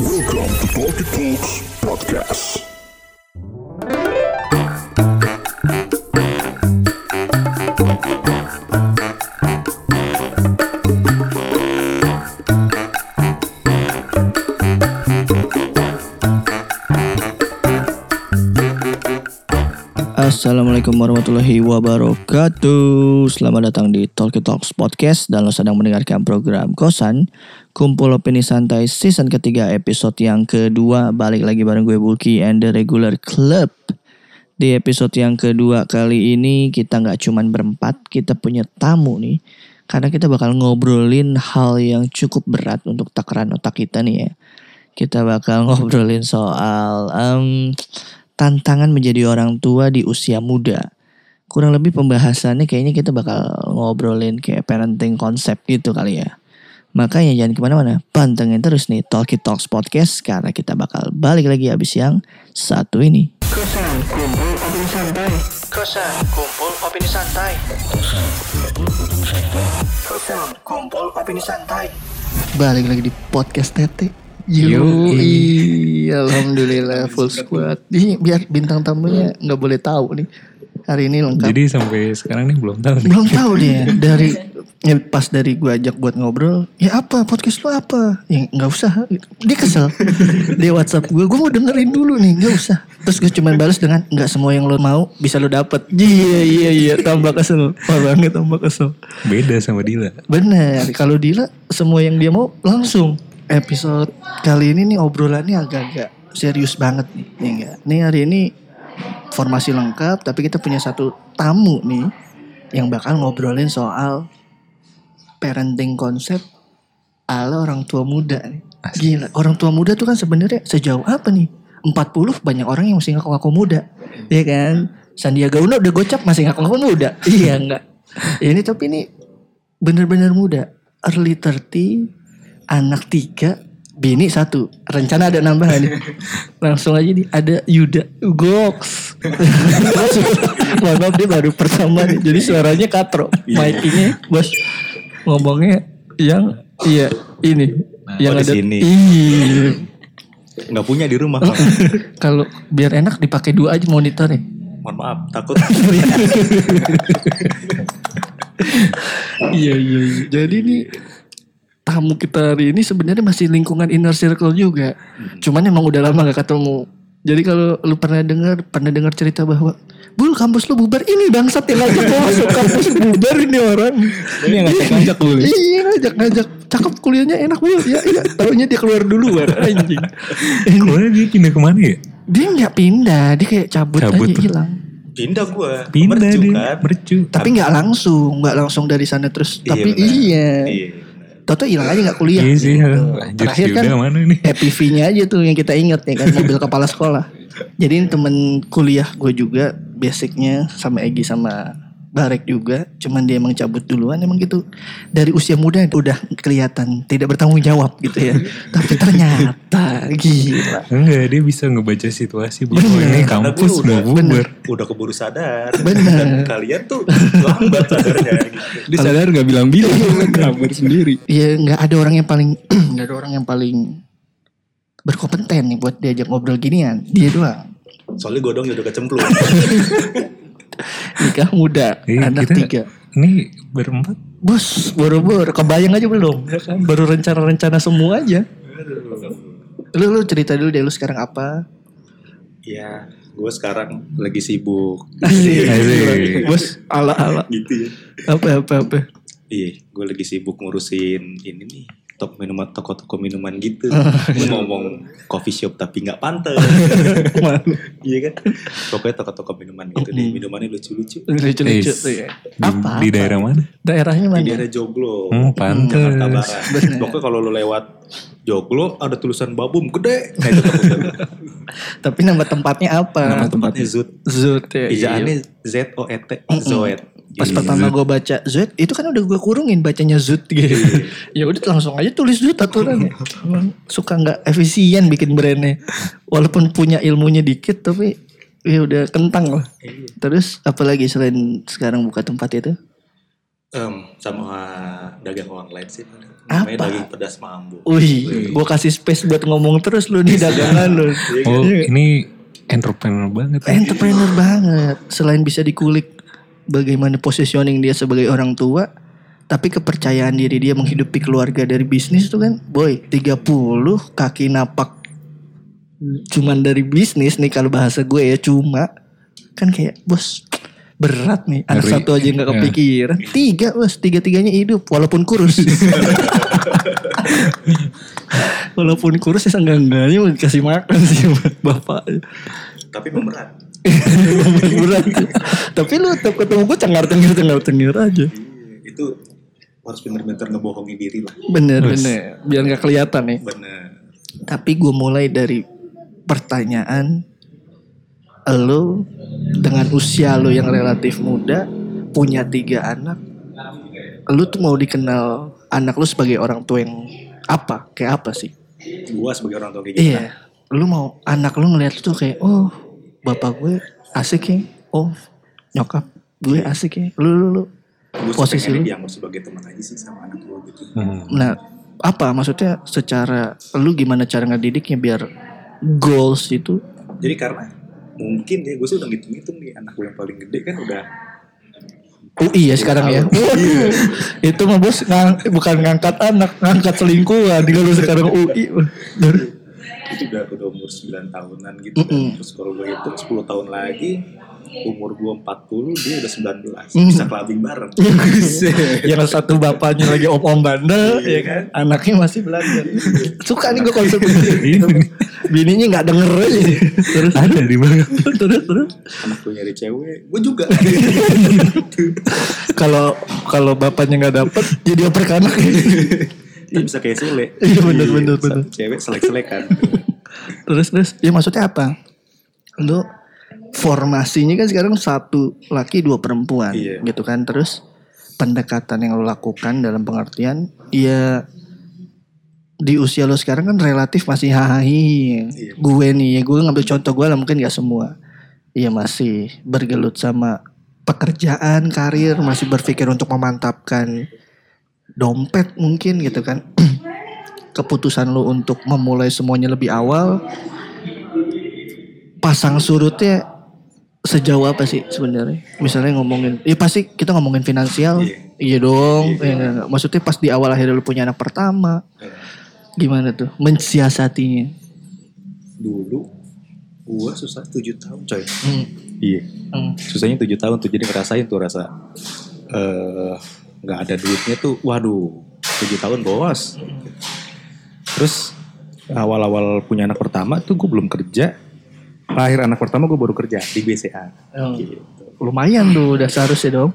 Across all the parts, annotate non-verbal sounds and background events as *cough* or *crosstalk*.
Welcome to Talkie Talks Podcast. Assalamualaikum warahmatullahi wabarakatuh. Selamat datang di Talkie Talks Podcast. Dan lo sedang mendengarkan program Kosan Kumpul Opini Santai season ketiga episode yang kedua. Balik lagi bareng gue Bulky and the Regular Club. Di episode yang kedua kali ini kita nggak cuman berempat Kita punya tamu nih. Karena kita bakal ngobrolin hal yang cukup berat untuk takaran otak kita nih ya. Kita bakal ngobrolin soal em, tantangan menjadi orang tua di usia muda. Kurang lebih pembahasannya kayaknya kita bakal ngobrolin kayak parenting konsep gitu kali ya. Makanya jangan ke mana-mana, pantengin terus nih Talkie Talks Podcast karena kita bakal balik lagi habis yang satu ini. Kosan kumpul opini santai. Kosan kumpul opini santai. Kosan kumpul opini santai. Balik lagi di podcast Tete. Yoi, alhamdulillah full squad. Ini biar bintang tamunya nggak boleh tahu nih. Hari ini lengkap. Jadi sampai sekarang nih belum tahu nih. Belum tahu dia *laughs* dari ya pas dari gue ajak buat ngobrol, ya apa podcast lo apa? Ya nggak usah. Dia kesel. *laughs* Dia WhatsApp gue, gue mau dengerin dulu nih, nggak usah. Terus gue cuman balas dengan nggak semua yang lo mau bisa lo dapet. Iya iya iya, tambah kesel. Orangnya tambah kesel. Beda sama Dila. Bener, kalau Dila semua yang dia mau langsung. Episode kali ini nih obrolannya agak-agak serius banget nih. Nih enggak. Nih hari ini formasi lengkap tapi kita punya satu tamu nih yang bakal ngobrolin soal parenting konsep ala orang tua muda nih. Gila, orang tua muda tuh kan sebenarnya sejauh apa nih? 40 banyak orang yang masih ngaku-ngaku muda. Iya kan? Sandiaga Uno udah gocap masih ngaku-ngaku muda. *laughs* iya enggak. Ini tapi ini bener-bener muda. Early 30, anak tiga, bini satu. Rencana ada nambahan nih. *laughs* Langsung aja nih ada Yuda Gox. *laughs* Mohon maaf dia baru pertama nih. Jadi suaranya katro. Mic-nya bos ngomongnya yang iya ini Nah, yang di sini. Iya. nggak punya di rumah. *laughs* Kalau biar enak dipakai dua aja monitornya. mohon maaf takut iya iya. iya. Jadi nih tamu kita hari ini sebenarnya masih lingkungan inner circle juga. Cuman emang udah lama gak ketemu. Jadi kalau lu pernah dengar pernah dengar cerita bahwa Bul kampus lu bubar ini bangsat yang ngajak gua masuk kampus bubar ini orang. Ini yang ngajak-ngajak dulu. Iya ngajak ngajak cakep kuliahnya enak banget ya. Iya taunya dia keluar duluan anjing. *laughs* Kemudian dia pindah ke mana ya? Dia nggak pindah, dia kayak cabut, Cabut aja hilang. pindah gua Pindah Mercu dia. kan Mercu. Tapi nggak langsung, nggak langsung dari sana terus. Iya, tapi benar. iya. iya Toto hilang aja nggak kuliah. Iya sih. gitu. Terakhir kan? EPV-nya aja tuh yang kita inget ya kan mobil kepala sekolah. *laughs* Jadi ini temen kuliah gue juga basicnya sama Egi sama Barek juga. Cuman dia emang cabut duluan emang gitu. Dari usia muda udah kelihatan tidak bertanggung jawab gitu ya. *laughs* Tapi ternyata gila. Enggak, dia bisa ngebaca situasi bahwa Bener. ini kampus udah udah- bubar. udah keburu sadar Bener. dan kalian tuh lambat sadarnya *laughs* gitu. Dia sadar gak bilang-bilang. Kabar sendiri. Iya nggak ada orang yang paling *clears throat* nggak ada orang yang paling berkompeten nih buat diajak ngobrol ginian. Dia doang. soalnya gue dong udah kecemplung *laughs* *laughs* Nikah muda, Iya, anak kita- tiga. Ini berempat. Bos, boro-boro kebayang aja belum? Ya kan? Baru rencana-rencana semua aja. Lu lu cerita dulu deh lu sekarang apa? ya gue sekarang lagi sibuk Asik. Bos, ala-ala. gitu ya Apa apa apa. iya gue lagi sibuk ngurusin ini nih top minuman toko-toko minuman gitu *laughs* Oh, iya. ngomong coffee shop tapi nggak pantas *laughs* iya kan pokoknya toko-toko minuman gitu deh minumannya lucu-lucu Lucu-lucu tuh ya. Di, Apa? di apa? daerah mana? Daerahnya di mana? daerah Joglo Hmm, pantes. Jakarta Barat Bener. pokoknya kalau lo lewat Joglo ada tulisan babum gede nah itu. *laughs* Tapi nama tempatnya apa? Nama tempatnya Zut Zut ya. Ijaannya Z O E T Zoet Pas Jadi, pertama gue baca Zut, itu kan udah gue kurungin bacanya Zut gitu. ya udah langsung aja tulis Zut aturannya. Emang suka nggak efisien bikin brandnya. Walaupun punya ilmunya dikit tapi ya udah kentang lah. Terus apalagi selain sekarang buka tempat itu? Em, sama dagang online sih. Namanya Apa? daging pedas mambo. Wih, gue kasih space buat ngomong terus lu di dagangan lu. Oh ini entrepreneur banget. Entrepreneur banget. Selain bisa dikulik bagaimana positioning dia sebagai orang tua, tapi kepercayaan diri dia menghidupi keluarga dari bisnis tuh kan, boy, 30 kaki napak. Cuman dari bisnis nih kalau bahasa gue ya cuma. Kan kayak bos berat nih. Anak Ngeri. satu aja nggak Ya. kepikiran. Tiga bos tiga tiganya hidup walaupun kurus. *laughs* Walaupun kurus ya enggak enggaknya mau dikasih makan sih bapak Tapi memang berat. tapi lu tetap ketemu gue cengar cengir cengar cengir aja Iya, Itu harus bener-bener ngebohongin diri lah. bener bener biar nggak kelihatan nih Bener. tapi gue mulai dari pertanyaan lo dengan usia lo yang relatif muda punya tiga anak lo tuh mau dikenal anak lo sebagai orang tua yang apa kayak apa sih Gua sebagai orang tua kayak gitu. iya lo mau anak lo ngeliat lo tuh kayak oh bapak gue asik ya oh nyokap gue asik ya lu lu lu Gue Posisi lu? dianggap sebagai teman aja sih sama anak gue gitu. Hmm. Nah, apa maksudnya secara lu gimana cara ngedidiknya biar goals itu Jadi karena mungkin ya gue sih udah ngitung-ngitung nih anak gue yang paling gede kan udah UI ya sekarang ya. Waduh, *laughs* itu mah bos ngang- bukan ngangkat anak, ngangkat selingkuhan. Tinggal lu sekarang UI. *laughs* Itu udah udah umur 9 tahunan gitu kan. Mm-mm. Terus kalau gue hitung 10 tahun lagi umur gue 40 dia udah 19 Mm. bisa kelabing bareng. *laughs* yang satu bapaknya lagi om-om bandel, ya kan? Anaknya masih belajar. *laughs* Suka nih gue konsep Ini begini. Bininya nggak denger aja. Terus ada di mana? terus terus. anak gue nyari cewek, gue juga. *laughs* Kalau kalau bapaknya nggak dapet, jadi oper kanak. Kita bisa kayak Sule. *laughs* Iya, bener, bener, bener. cewek selek-selekan. *laughs* terus terus ya maksudnya apa lu formasinya kan sekarang satu laki dua perempuan Iya. gitu kan terus pendekatan yang lo lakukan dalam pengertian ya di usia lo sekarang kan relatif masih hahi Iya. gue nih ya gue ngambil contoh gue lah mungkin gak semua Iya masih bergelut sama pekerjaan karir masih berpikir untuk memantapkan dompet mungkin gitu kan *clears throat* keputusan lu untuk memulai semuanya lebih awal pasang surutnya sejauh apa sih sebenarnya misalnya ngomongin ya pasti kita ngomongin finansial Iya. iya dong Ya, nggak, nggak. maksudnya pas di awal akhirnya lu punya anak pertama gimana tuh mensiasatinya Dulu gue susah 7 tahun coy. hmm. Iya. Hmm. Susahnya 7 tahun tuh jadi ngerasain tuh rasa eh nggak ada duitnya tuh waduh 7 tahun bos. Terus awal-awal punya anak pertama tuh gue belum kerja. Lahir anak pertama gue baru kerja di BCA. Oh. Gitu. lumayan tuh udah seharusnya dong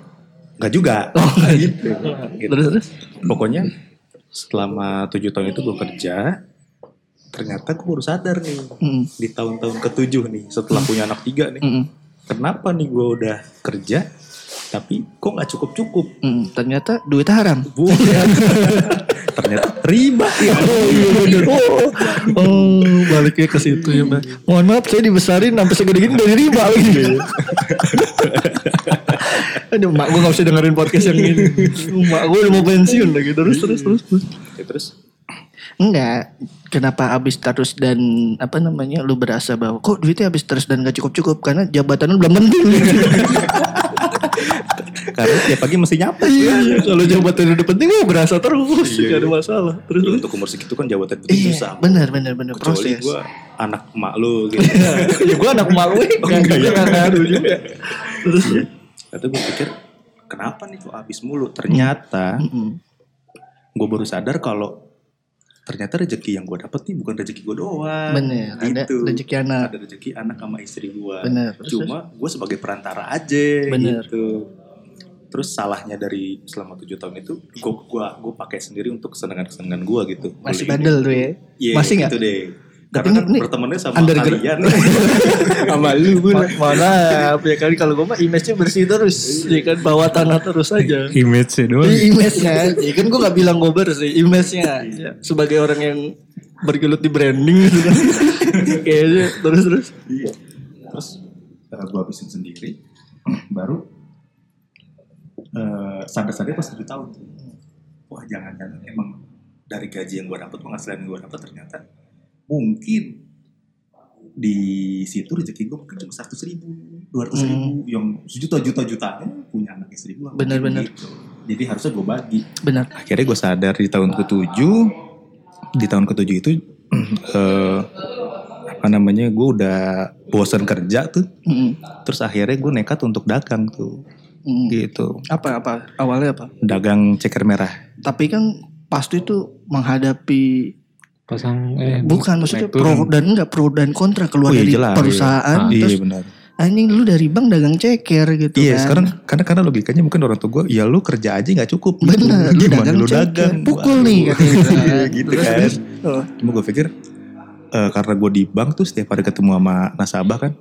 Enggak juga. *laughs* gitu. Gitu. terus terus Pokoknya selama tujuh tahun itu gue kerja, ternyata gue baru sadar nih Hmm. di tahun-tahun ketujuh nih setelah punya anak tiga nih, Hmm. kenapa nih gue udah kerja tapi kok nggak cukup cukup? Hmm. ternyata duitnya haram Bukan. *laughs* ternyata riba ya. *laughs* Oh iya bener. Oh, oh baliknya ke situ ya mbak. Mohon maaf saya dibesarin sampai segede gini dari riba lagi. *laughs* Aduh mak gue gak usah dengerin podcast yang ini. Mak gue udah mau pensiun lagi terus terus terus. terus. Ya, terus Enggak. Kenapa habis terus dan apa namanya lu berasa bahwa kok duitnya habis terus dan gak cukup cukup karena jabatan lu belum penting. Karena tiap pagi mesti nyapu. Iya, kalau jabatan udah penting gue berasa terus gak ada masalah. Terus. Untuk umur segitu kan jabatan itu Iya, susah. benar benar benar Kecuali proses. gue anak emak lu gitu. ya gue anak malu Oh, enggak ya? juga ngaruh juga. Terus Tapi gue pikir kenapa nih kok habis mulu? Ternyata Mm-mm. gue baru sadar kalau ternyata rezeki yang gue dapet nih bukan rezeki gue doang. Bener, ada Gitu. rezeki anak. Ada rezeki anak sama istri gue. Bener. Cuma gue sebagai perantara aja Bener. gitu. Terus salahnya dari selama tujuh tahun itu gue gua gue pakai sendiri untuk kesenangan kesenangan gue gitu. Masih bandel tuh ya. Iya, Masih nggak? Gitu deh. Tapi Karena kan ini bertemannya sama underground. kalian. *laughs* sama lu gue. Ma maaf ya kan kalau gue mah image-nya bersih terus, ya kan bawa tanah terus aja. *laughs* Image-nya doang. Di image-nya, ya kan gue gak bilang gue bersih, image-nya ya, sebagai orang yang bergelut di branding gitu kan. *laughs* Kayaknya terus terus. Iya. Terus setelah gue habisin sendiri, *clears throat* baru eh, sadar-sadar pas 7 tahun. Wah jangan-jangan emang dari gaji yang gue dapet, penghasilan yang gue dapet ternyata mungkin di situ rezeki gue mungkin cuma seratus ribu, dua ratus ribu, yang sejuta juta jutanya punya anak istri gue. Bener-bener. Gitu. Jadi harusnya gue bagi. Benar. Akhirnya gue sadar di tahun ketujuh, di tahun ketujuh itu *clears throat* eh, apa namanya gue udah bosan kerja tuh, Mm-mm. terus akhirnya gue nekat untuk dagang tuh, Mm. gitu. Apa apa awalnya apa? Dagang ceker merah. Tapi kan pasti itu menghadapi Pasang eh bukan maksudnya naik turun. pro dan enggak pro dan kontra keluar Oh iya, dari jelas, perusahaan iya. Iya terus benar. anjing lu dari bank dagang ceker gitu Iya kan. sekarang karena karena logikanya mungkin orang tua gue ya lu kerja aja nggak cukup. Bener, lu Gimana dagang lu ceker. dagang? Pukul nih katanya. Iya, *laughs* gitu kan. Oh. Cuma gue pikir eh, karena gue di bank tuh setiap hari ketemu sama nasabah kan.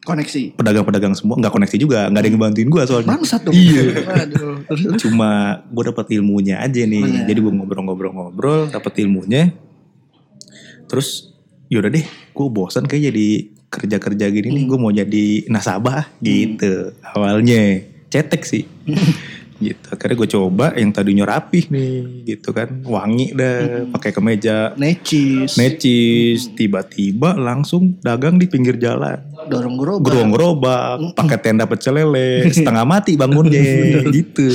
Koneksi. pedagang-pedagang semua nggak koneksi juga nggak ada yang ngebantuin gue soalnya. Bangsat dong. Iya. Cuma gue dapat ilmunya aja nih. Bener. Jadi gue ngobrol-ngobrol-ngobrol, dapat ilmunya. Terus yaudah deh, gue bosan kayak jadi kerja-kerja gini nih. Gue mau jadi nasabah gitu. Awalnya cetek sih. *laughs* gitu. Akhirnya gue coba yang tadinya rapih nih, gitu kan, wangi dah, pakai kemeja, Necis. necis. Tiba-tiba langsung dagang di pinggir jalan Dorong gerobak. gerobak gerobak pakai tenda pecel lele *laughs* setengah mati bangunnya gitu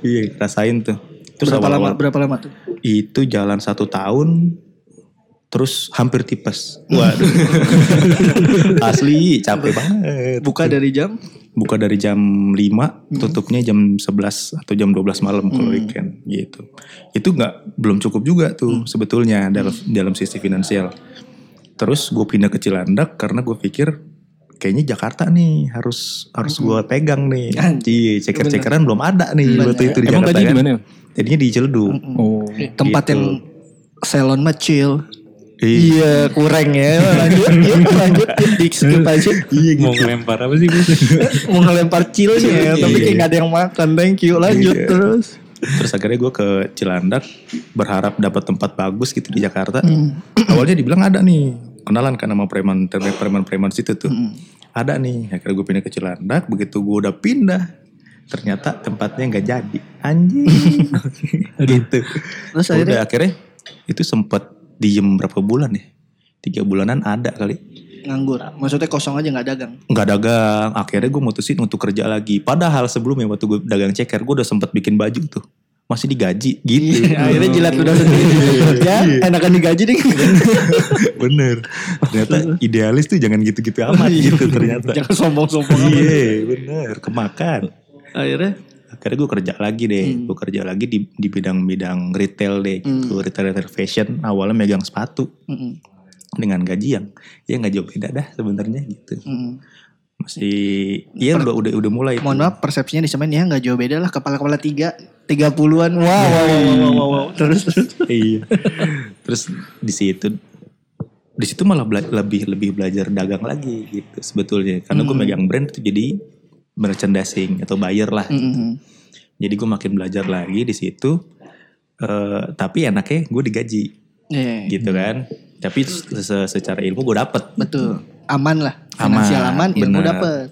iya rasain tuh terus berapa lama berapa lama tuh? itu jalan satu tahun terus hampir tipes. *laughs* Waduh. *laughs* Asli capek banget. Buka dari jam? Buka dari jam 5 tutupnya jam 11 atau jam 12 malam kalau weekend gitu. Itu nggak belum cukup juga tuh sebetulnya dalam dalam sisi finansial. Terus gue pindah ke Cilandak karena gue pikir kayaknya Jakarta nih harus harus gue pegang nih. Iya ceker-cekeran belum ada nih waktu itu di Emang Jakarta tadi kan. di mana? jadinya di Ciledug Oh. tempat Gitu. yang salon mah chill. Iya. Iya kurang ya *laughs* lanjut yuk lanjut yuk di skip aja Iya Mau ngelempar apa sih *laughs* mau ngelempar chillnya tapi kayak gak ada yang makan thank you lanjut Iya. terus Terus akhirnya gue ke Cilandak berharap dapat tempat bagus gitu di Jakarta. Hmm. *clears throat* Awalnya dibilang ada nih kenalan kan sama preman preman preman situ tuh. Hmm. Ada nih. Akhirnya gue pindah ke Cilandak. Begitu gue udah pindah, ternyata tempatnya nggak jadi. Anjing. *laughs* gitu. Terus Udah akhirnya akhirnya itu sempat diem berapa bulan ya? Tiga bulanan ada kali. nganggur. Maksudnya kosong aja nggak dagang? Nggak dagang. Akhirnya gue mutusin untuk kerja lagi. Padahal sebelumnya waktu gue dagang ceker gue udah sempet bikin baju tuh. Masih digaji gitu. Akhirnya jilat udah sendiri ya enakan digaji deh. *laughs* Bener. Ternyata idealis tuh jangan gitu-gitu amat gitu ternyata. Jangan sombong-sombong iya bener. Kemakan. Akhirnya akhirnya gue kerja lagi deh gue kerja lagi di di bidang-bidang retail deh gitu. Retail retail fashion awalnya megang sepatu mm-mm, dengan gaji yang ya nggak jauh beda dah sebenarnya gitu. Mm-mm. masih ya udah udah udah mulai mohon maaf persepsinya disamain ya nggak jauh beda lah. Kepala-kepala tiga tiga puluhan. Wow wow wow wow, wow, wow, terus terus. Iya. Terus di situ di situ malah bela- lebih lebih belajar dagang lagi gitu sebetulnya. Karena gue megang brand itu jadi merchandising atau buyer lah. Mm-mm. Jadi gue makin belajar lagi di situ. Eh, tapi enaknya gue digaji Iya, gitu kan. Tapi se- secara ilmu gue dapet. betul aman lah Aman, finansial aman ilmu bener. dapet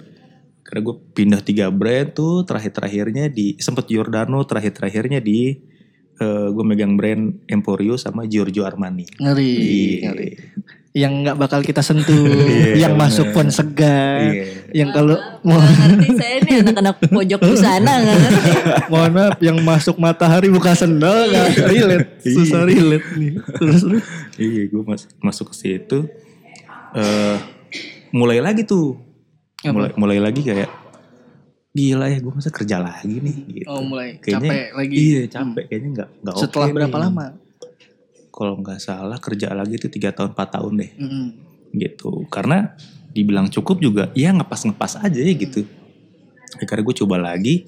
Karena gue pindah tiga brand tuh terakhir-terakhirnya di sempet Giordano terakhir-terakhirnya di eh, gue megang brand Emporio sama Giorgio Armani. ngeri Iya. ngeri yang nggak bakal kita sentuh *laughs* Iya, yang masuk bener. pun segan Iya. Yang kalau mau ngerti saya ini anak-anak pojok nggak ngerti. *laughs* mohon maaf yang masuk matahari buka sendal nggak relate susah relate nih terus terus Iya, gue mas- masuk ke situ. eh mulai lagi tuh, mulai mulai lagi kayak gila ya gue masa kerja lagi nih. Gitu. oh mulai Kayaknya- capek lagi Iya capek, kayaknya nggak nggak oke. setelah berapa nih. lama Kalau nggak salah kerja lagi tuh tiga tahun 4 tahun deh, Mm-mm. gitu. Karena dibilang cukup juga, ya ngepas ngepas aja ya gitu. Akhirnya gue coba lagi,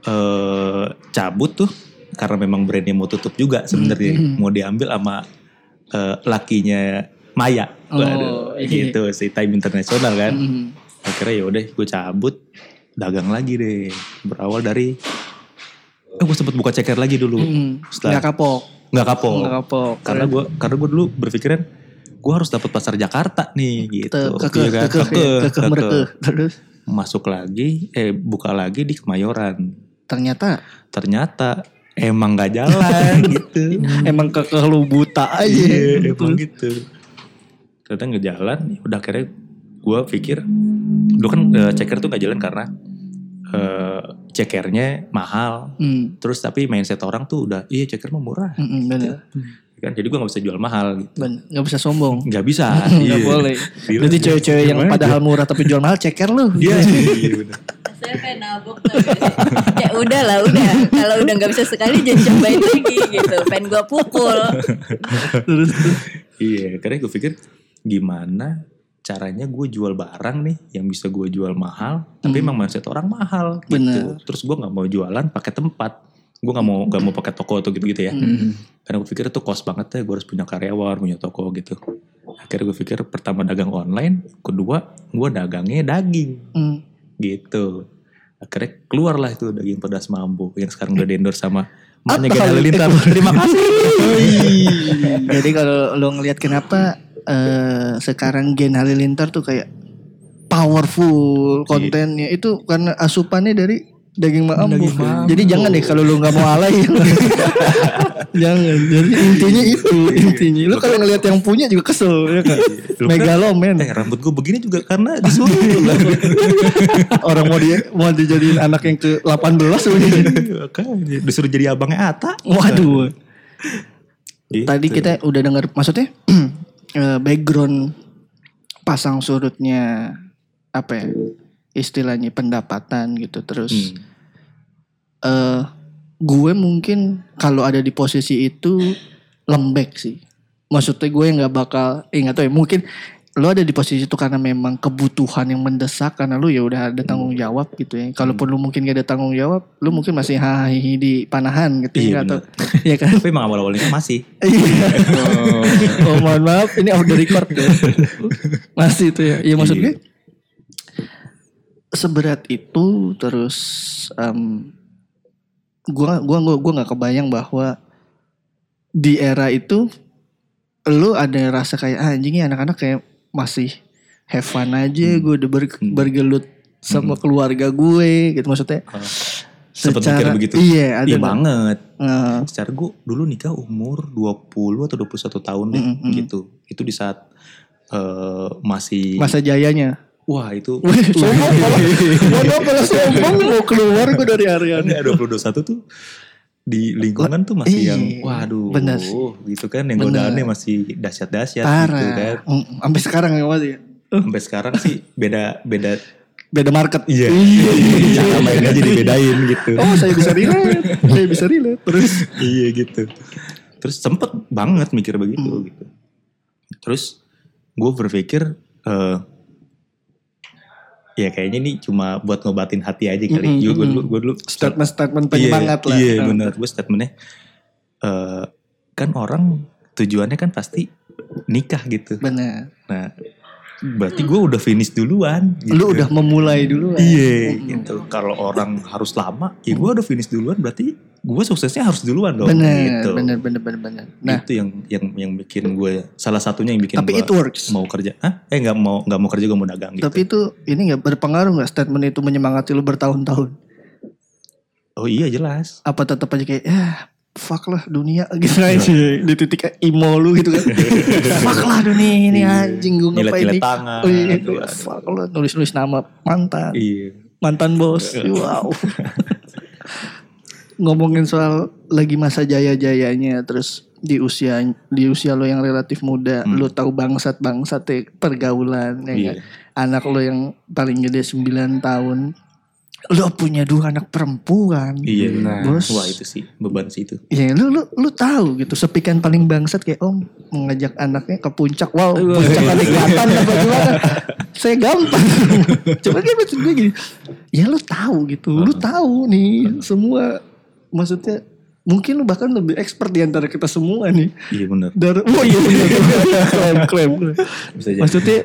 eh cabut tuh karena memang brandnya mau tutup juga sebenarnya Hmm. mau diambil sama eh, lakinya Maya Oh, Waduh, iya. gitu si Time Internasional kan Mm. akhirnya ya udah gue cabut dagang lagi deh berawal dari eh gue sempet buka ceker lagi dulu Mm. Setelah- nggak kapok nggak kapok nggak kapok karena gue karena gue dulu berpikiran gue harus dapat pasar Jakarta nih gitu kekeh Iya kekeh Kekeh, kekeh kekeh. terus masuk lagi, eh buka lagi di Kemayoran. Ternyata Ternyata emang nggak jalan *laughs* gitu. emang kekeh lu buta aja. Iya, emang gitu. Ternyata nggak jalan. ya Udah akhirnya gue pikir, dulu kan eh, ceker tuh nggak jalan karena eh, cekernya mahal. Hmm. Terus tapi mindset orang tuh udah, iya ceker mah murah. Mm-mm, bener. Kan jadi gue nggak bisa jual mahal gitu. Bener. Gak bisa sombong. Nggak bisa. *laughs* Gak iya. boleh. Nanti cewek-cewek yang padahal murah tapi jual mahal ceker lu. Iya. iya, bener. Saya pengen nabok gak? Ya udah lah udah. Kalau udah nggak bisa sekali jangan cobain lagi gitu. Pengen gue pukul. Terus Iya, karena gue pikir gimana caranya gue jual barang nih yang bisa gue jual mahal, tapi emang mindset orang mahal gitu. Bener. Terus gue nggak mau jualan pakai tempat, gue nggak mau nggak mau pakai toko atau gitu-gitu ya. Karena gue pikir itu cost banget ya, gue harus punya karyawan, punya toko gitu. Akhirnya gue pikir pertama dagang online, kedua gue dagangnya daging hmm. gitu. Akhirnya keluarlah itu daging pedas mambu yang sekarang udah di endorse sama Gen hal Halilintar. Terima kasih. Jadi kalau lo ngelihat kenapa eh, sekarang Gen Halilintar tuh kayak powerful kontennya itu karena asupannya dari daging mambu. Jadi jangan deh kalau lo nggak mau alay. *laughs* jangan. Jadi intinya itu intinya. Lo kalau ngelihat yang punya juga kesel ya kan. Lu kan- Megaloman. Eh rambut gue begini juga karena disuruh. *laughs* Orang mau dia mau dijadiin anak yang ke 18 sebenarnya. Makanya disuruh jadi abangnya Ata. Waduh. Gitu. Tadi kita udah dengar maksudnya *clears throat* eh, background pasang surutnya apa ya istilahnya pendapatan gitu terus Hmm. Eh gue mungkin kalau ada di posisi itu lembek sih maksudnya gue nggak bakal eh nggak tahu ya mungkin lo ada di posisi itu karena memang kebutuhan yang mendesak karena lu ya udah ada tanggung jawab gitu ya kalaupun lu mungkin gak ada tanggung jawab lu mungkin masih hahihi di panahan gitu Iya, ya atau ya kan Tapi emang awal-awalnya masih. *laughs* Iya. oh mohon maaf, ini off the record ya. Masih itu ya. Iya maksud gue seberat itu terus em, gua gua gua gua nggak kebayang bahwa di era itu lu ada rasa kayak ah, anjing ini anak-anak kayak masih have fun aja gue udah ber- Hmm. bergelut sama keluarga gue gitu maksudnya Sempet mikir begitu. iya ada Iya banget. Eh, Secara gue dulu nikah umur 20 atau 21 tahun deh Mm, mm, mm. gitu. Itu di saat eh, masih masa jayanya wah itu sombong. Mohon malah *laughs* sombong mau keluar gue dari area kan ya 2021 tuh di lingkungan tuh masih Iya, yang waduh bener. gitu kan yang godaannya masih dahsyat-dahsyat gitu kan. Mm, Sampai sekarang ya masih. Sampai sekarang sih beda beda Beda market. iya. Cara mainnya jadi bedain gitu. Oh saya bisa relate. saya bisa relate. Terus. iya gitu. Terus sempet banget mikir begitu Hmm. gitu. Terus gue berpikir eh ya kayaknya ini cuma buat ngobatin hati aja kali. Mm, Gue mm, dulu gue dulu Statement-statement Iya, penyemangat lah. Iya Nah, benar. Gue statementnya eh kan orang tujuannya kan pasti nikah gitu. Benar. Nah berarti gue udah finish duluan. Gitu. Lu udah memulai dulu. Iya gitu. Kalau orang harus lama, ya gue udah finish duluan. Berarti gue suksesnya harus duluan dong. Benar, gitu. benar, benar, benar, benar. Nah, itu yang yang yang bikin gue salah satunya yang bikin tapi gue it works. mau kerja. Hah? Eh nggak mau nggak mau kerja gue mau dagang gitu. Tapi itu ini nggak berpengaruh nggak statement itu menyemangati lu bertahun-tahun? oh iya jelas. Apa tetap aja kayak ya fuck lah dunia *laughs* gitu aja di titik emo lu gitu kan *laughs* fuck lah dunia ini Iya. anjing gue ngapain nih tangan. oh, iya, fuck lah nulis-nulis nama mantan Iya. mantan bos wow *laughs* ngomongin soal lagi masa jaya-jayanya terus di usia di usia lo yang relatif muda Hmm. lo tahu bangsat bangsat ya, pergaulan ya Iya. nggak? anak lo yang paling gede 9 tahun lo punya dua anak perempuan Iya benar. Bos. Wah itu sih beban sih itu. Ya lu lu lu tahu gitu sepikan paling bangsat kayak om mengajak anaknya ke puncak wow puncak kenikmatan *laughs* apa gimana saya gampang *laughs* coba dia maksud gue gini ya lu tahu gitu lu tahu nih semua maksudnya mungkin lu bahkan lebih expert di antara kita semua nih Iya benar. dari oh iya bener *laughs* klaim klaim Bisa jadi. maksudnya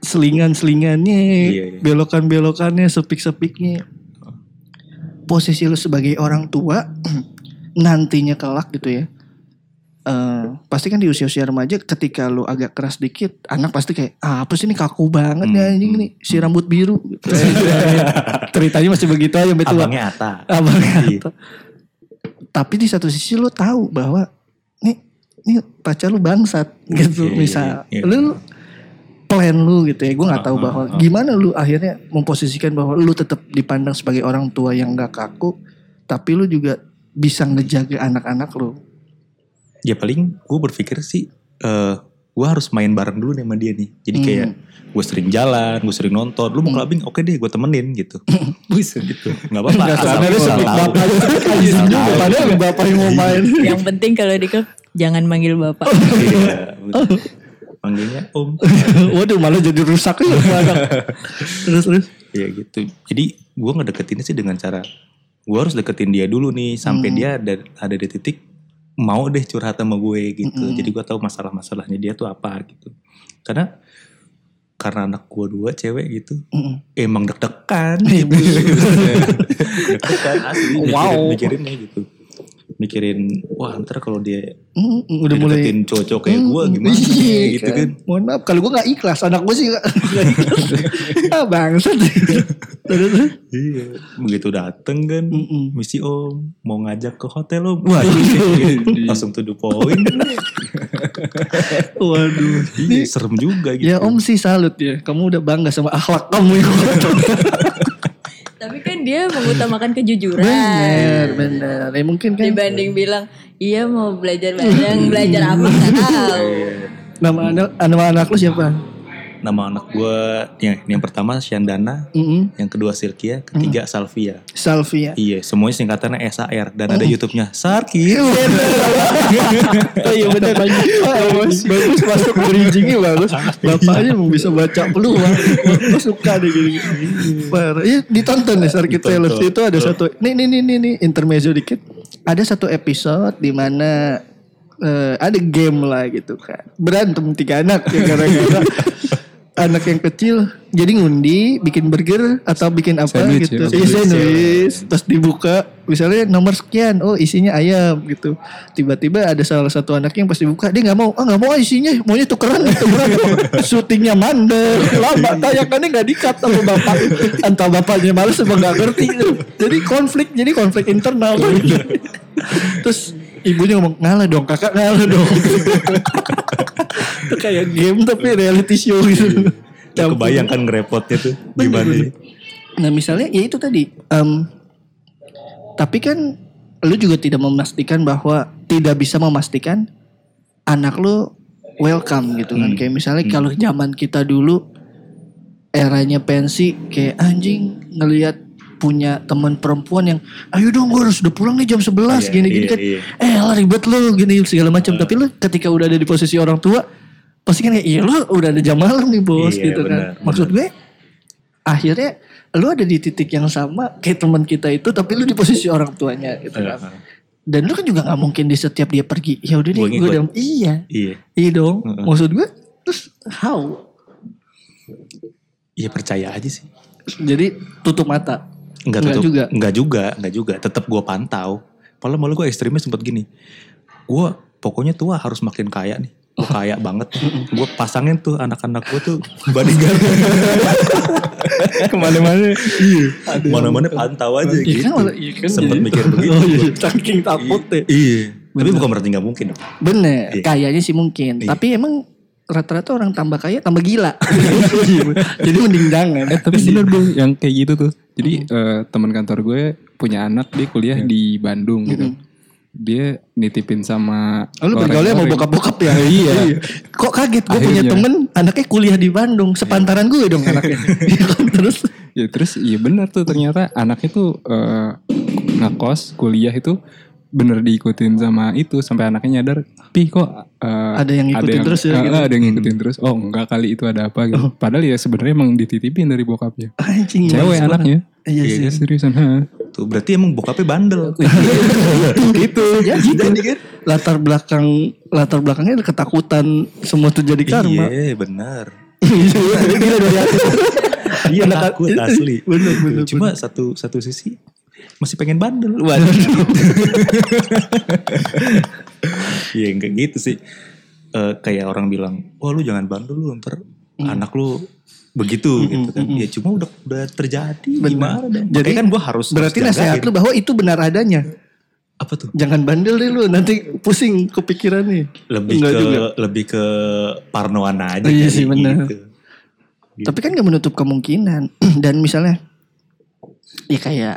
selingan-selingannya, Iya, iya. belokan-belokannya, sepik-sepiknya. Posisi lu sebagai orang tua *clears throat* nantinya kelak gitu ya. Eh, pasti kan di usia-usia remaja ketika lu agak keras dikit anak pasti kayak ah, apa sih ini kaku banget Hmm, ya anjing nih si rambut biru *laughs* gitu. ceritanya masih begitu aja betul Abangnya Ata. Abangnya Iya. Ata. tapi di satu sisi lu tahu bahwa nih nih pacar lu bangsat gitu Iya, iya, misal iya. lu plan lu gitu ya gue nggak tahu Ah, bahwa ah, ah. gimana lu akhirnya memposisikan bahwa lu tetap dipandang sebagai orang tua yang gak kaku tapi lu juga bisa ngejaga anak-anak lu Ya paling gue berpikir sih eh gue harus main bareng dulu nih sama dia nih. Jadi Hmm. kayak gue sering jalan, gue sering nonton. Lu mau Hmm. clubbing, oke deh gue temenin gitu. *laughs* Buset. gitu. Gak apa-apa. Nggak sadar asal sebut juga tahu. padahal bapak yang mau main Yang penting kalau di klub jangan manggil bapak. Iya, betul. *laughs* Panggilnya om. *laughs* waduh malah jadi rusak ya terus terus Iya gitu. Jadi gue ngedeketinnya sih dengan cara gue harus deketin dia dulu nih sampai Hmm. dia ada ada di titik mau deh curhat sama gue gitu. Mm-mm. Jadi gue tahu masalah-masalahnya dia tuh apa gitu. Karena karena anak gue dua cewek gitu Mm-mm. emang deg-degan *laughs* Iya, deg-degan asli mikirin, Wow. mikirinnya gitu mikirin wah ntar kalau dia Mm, udah mulai cowok-cowok kayak gue Mm, gimana? iya, gitu kan. mohon maaf kalau gue gak ikhlas anak gue sih gak, ikhlas. *laughs* Ah bangsat. Iya begitu dateng kan Mm-mm. misi om mau ngajak ke hotel om. Wah, *laughs* langsung to the point waduh. Iya, serem juga gitu. Ya om sih salut ya. Kamu udah bangga sama akhlak kamu itu. Tapi kan dia mengutamakan kejujuran. bener, bener. Ya mungkin kan Dibanding bilang, iya mau belajar bareng, belajar apa nggak *laughs* tahu. nama anak nama anak lu siapa? Nama anak gue yang yang pertama Syandana Mm-mm. yang kedua Silkia ketiga Salvia Salvia. iya semuanya singkatannya SAR dan ada YouTube-nya Sarki oh *laughs* iya bener bagus, bagus masuk bridgingnya bagus. Bapaknya mau bisa baca peluang. Gue suka deh gini. Parah. Iya ditonton nih Ditonton. Sales itu ada satu. Nih nih nih nih nih intermezzo dikit. Ada satu episode di mana eh, ada game lah gitu kan. Berantem tiga anak ya gara-gara *laughs* anak yang kecil jadi ngundi bikin burger atau bikin apa Sandwich gitu. ya, Iya sandwich. Terus dibuka misalnya nomor sekian, oh isinya ayam gitu. Tiba-tiba ada salah satu anak yang pasti buka dia nggak mau, ah nggak mau isinya, maunya tukeran, tukeran. *laughs* Syutingnya mandek, lama tayangannya nggak dikat sama bapak. Entah bapaknya males apa nggak ngerti. Jadi konflik, jadi konflik internal. Terus ibunya ngomong ngalah dong, kakak ngalah dong. Itu *laughs* kayak game tapi reality show gitu. Ya, kebayang kan ngerepotnya tuh gimana bener. Nah misalnya ya itu tadi. em, tapi kan lu juga tidak memastikan bahwa tidak bisa memastikan anak lu welcome gitu kan. Hmm. Kayak misalnya kalau zaman kita dulu eranya pensi kayak anjing ngelihat punya teman perempuan yang ayo dong gue harus udah pulang nih jam 11 Iya, gini gini iya, kan. iya. eh lah ribet lu gini segala macam. Tapi lu ketika udah ada di posisi orang tua pasti kan kayak iya lu udah ada jam malam nih bos Iya, gitu benar, kan maksud gue akhirnya lu ada di titik yang sama kayak teman kita itu tapi lu di posisi orang tuanya gitu kan. dan lu kan juga nggak mungkin di setiap dia pergi. Ya udah deh gue udah iya. Iya. Iya dong. Heeh. maksud gue terus how? Iya percaya aja sih. Jadi tutup mata Enggak, Enggak tutup, juga. Enggak juga, enggak juga. Tetap gue pantau. Padahal malu gue ekstrimnya sempat gini. Gue pokoknya tua harus makin kaya nih. Gue kaya banget. *laughs* gue pasangin tuh anak-anak gue tuh bodyguard. *laughs* Ke mana-mana. iya. Mana-mana pantau aja Iya gitu. kan malah iya kan Sempet jadi- mikir begitu. Oh iya, saking takutnya. Iya. Tapi bukan berarti gak mungkin dong. Bener, Iya. kayaknya sih mungkin. Iya. Tapi emang rata-rata orang tambah kaya tambah gila. *laughs* Jadi mending jangan. Eh tapi bener bro yang kayak gitu tuh. Jadi eh, teman kantor gue punya anak dia kuliah di Bandung gitu. Dia nitipin sama Oh, lu bergaulnya sama orang-orang. bokap-bokap ya? *laughs* Iya. Kok kaget gue punya temen anaknya kuliah di Bandung. Sepantaran gue dong anaknya. *laughs* Iya kan? Terus Ya terus iya benar tuh ternyata anaknya tuh eh, ngekos kuliah itu bener diikutin sama itu sampai anaknya nyadar, pih kok eh, Ada yang ngikutin terus ya, gitu." Ada yang ngikutin terus. Oh enggak kali itu ada apa gitu. Padahal ya sebenarnya emang dititipin dari bokapnya. anjing. Cewek banget. anaknya. Iya Iya sih. kan? Seriusan. ha. Tuh berarti emang bokapnya bandel. *laughs* itu jadi kan latar belakang latar belakangnya ada ketakutan semua terjadi karma. Iya benar. Jadi gila dari hati. Iya takut asli. Bener, bener, Cuma satu satu sisi masih pengen bandel. Waduh. *laughs* Iya enggak gitu sih. Eh, kayak orang bilang, wah lu jangan bandel lu ntar Hmm. anak lu begitu gitu kan. Ya cuma udah udah terjadi Benar. gimana dong. Jadi, Makanya kan gue harus Berarti harus nasihat lu bahwa itu benar adanya. apa tuh? Jangan bandel deh lu nanti pusing kepikiran nih. Lebih Enggak ke juga. lebih ke parnoan aja. Oh, iya sih, benar. gitu. Tapi kan gak menutup kemungkinan. *clears throat* Dan misalnya, ya kayak,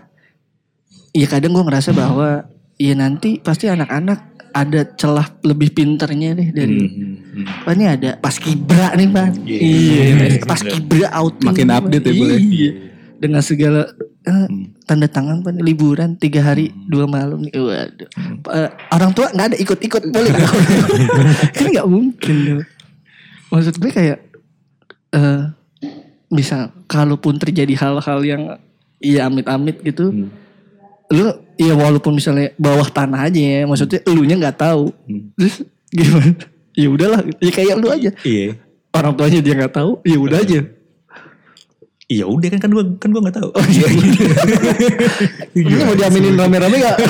ya kadang gue ngerasa bahwa, ya nanti pasti anak-anak ada celah lebih pinternya deh dari, Hmm, hmm. Pak ini ada pas kibra nih Pak. Iya. Iya, pas kibra outing. Makin Pak. update ya, boleh. Iya. Dengan segala eh, Hmm. tanda tangan Pak liburan tiga hari dua malam nih. Waduh. Eh, orang tua nggak ada ikut-ikut boleh nggak? *laughs* kan nggak mungkin. tuh. Maksud gue kayak eh bisa kalaupun terjadi hal-hal yang iya amit-amit gitu, Hmm. Lu ya walaupun misalnya bawah tanah aja ya, maksudnya elunya nggak tahu. Hmm. Terus gimana? *laughs* Ya udahlah, ya kayak lu aja. Iya. Orang tuanya dia nggak tahu, ya udah aja. Iya udah kan kan gue kan gue nggak tahu. Oh iya. *laughs* Ini mau diaminin rame-rame gak? *laughs*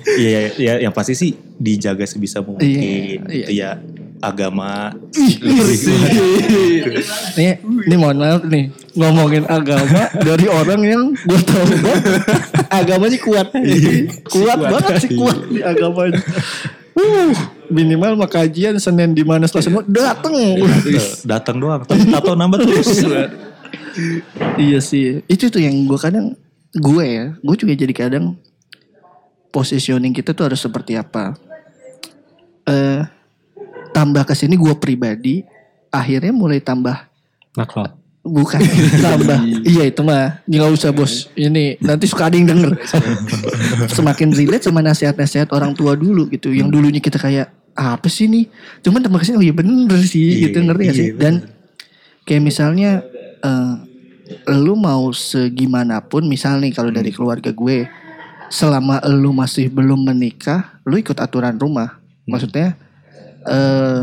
Iya ya yang pasti sih dijaga sebisa mungkin. Iya, Gitu ya agama. nih, ini mohon maaf nih ngomongin agama dari orang yang gue tahu banget agamanya kuat, kuat banget sih kuat di agamanya. Uh, minimal mah kajian Senin di mana setelah semua dateng. Datang doang. Tapi tato nambah terus. iya sih, itu tuh yang gue kadang gue ya, gue juga jadi kadang positioning kita tuh harus seperti apa. Eh tambah ke sini gue pribadi akhirnya mulai tambah. Nakal. bukan tambah. *laughs* Iya. Itu mah. Nggak usah bos. Ini nanti suka ada yang denger. *laughs* Semakin relate sama nasihat-nasihat orang tua dulu gitu. Yang dulunya kita kayak apa sih nih cuman tambah ke sini oh iya bener sih Iya, gitu. Ngerti gak iya, sih dan kayak misalnya eh lu mau segimanapun misal nih kalau dari keluarga gue selama lu masih belum menikah lu ikut aturan rumah. Maksudnya eh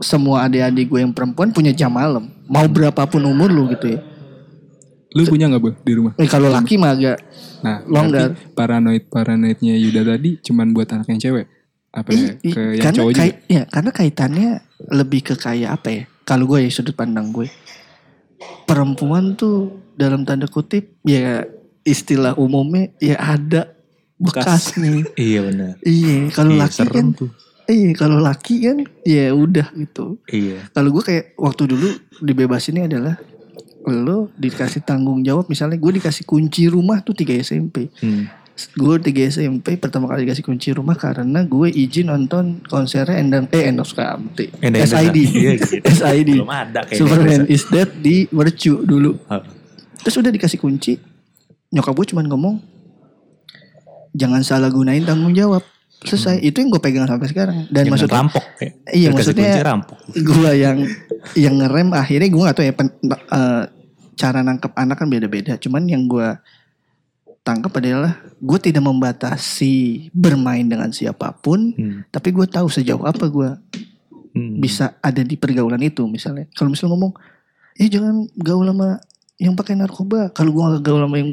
semua adik-adik gue yang perempuan punya jam malam mau berapapun umur lu gitu ya Lu punya gak bu di rumah? Eh, kalau laki mah agak Nah, Longgar. paranoid paranoidnya Yuda tadi cuman buat anak yang cewek. Apa ya? Ke yang karena cowok juga. kait- ya, karena kaitannya lebih ke kayak apa ya? Kalau gue ya sudut pandang gue, perempuan tuh dalam tanda kutip ya istilah umumnya ya ada bekasnya. *laughs* iya benar. iya, kalau Iya, laki kan, tuh. Iya kalau laki kan ya udah gitu. Iya. Kalau gue kayak waktu dulu dibebasinnya adalah lo dikasih tanggung jawab misalnya gue dikasih kunci rumah tuh 3 SMP Hmm. gue 3 SMP pertama kali dikasih kunci rumah karena gue izin nonton konsernya Endang eh Endang Sukamti Endang- SID Iya, gitu. *laughs* SID Belum ada kayaknya. Superman is Dead di Mercu dulu terus udah dikasih kunci nyokap gue cuman ngomong jangan salah gunain tanggung jawab selesai itu yang gue pegang sampai sekarang dan Jangan maksudnya rampok kayak. Iya, Dikasih maksudnya- rampok. gue yang yang ngerem akhirnya gue gak tahu ya pen- eh, cara nangkep anak kan beda-beda cuman yang gue tangkap adalah gue tidak membatasi bermain dengan siapa pun Hmm. tapi gue tahu sejauh apa gue Hmm. bisa ada di pergaulan itu misalnya kalau misalnya ngomong eh jangan gaul sama yang pakai narkoba kalau gue gak gaul sama yang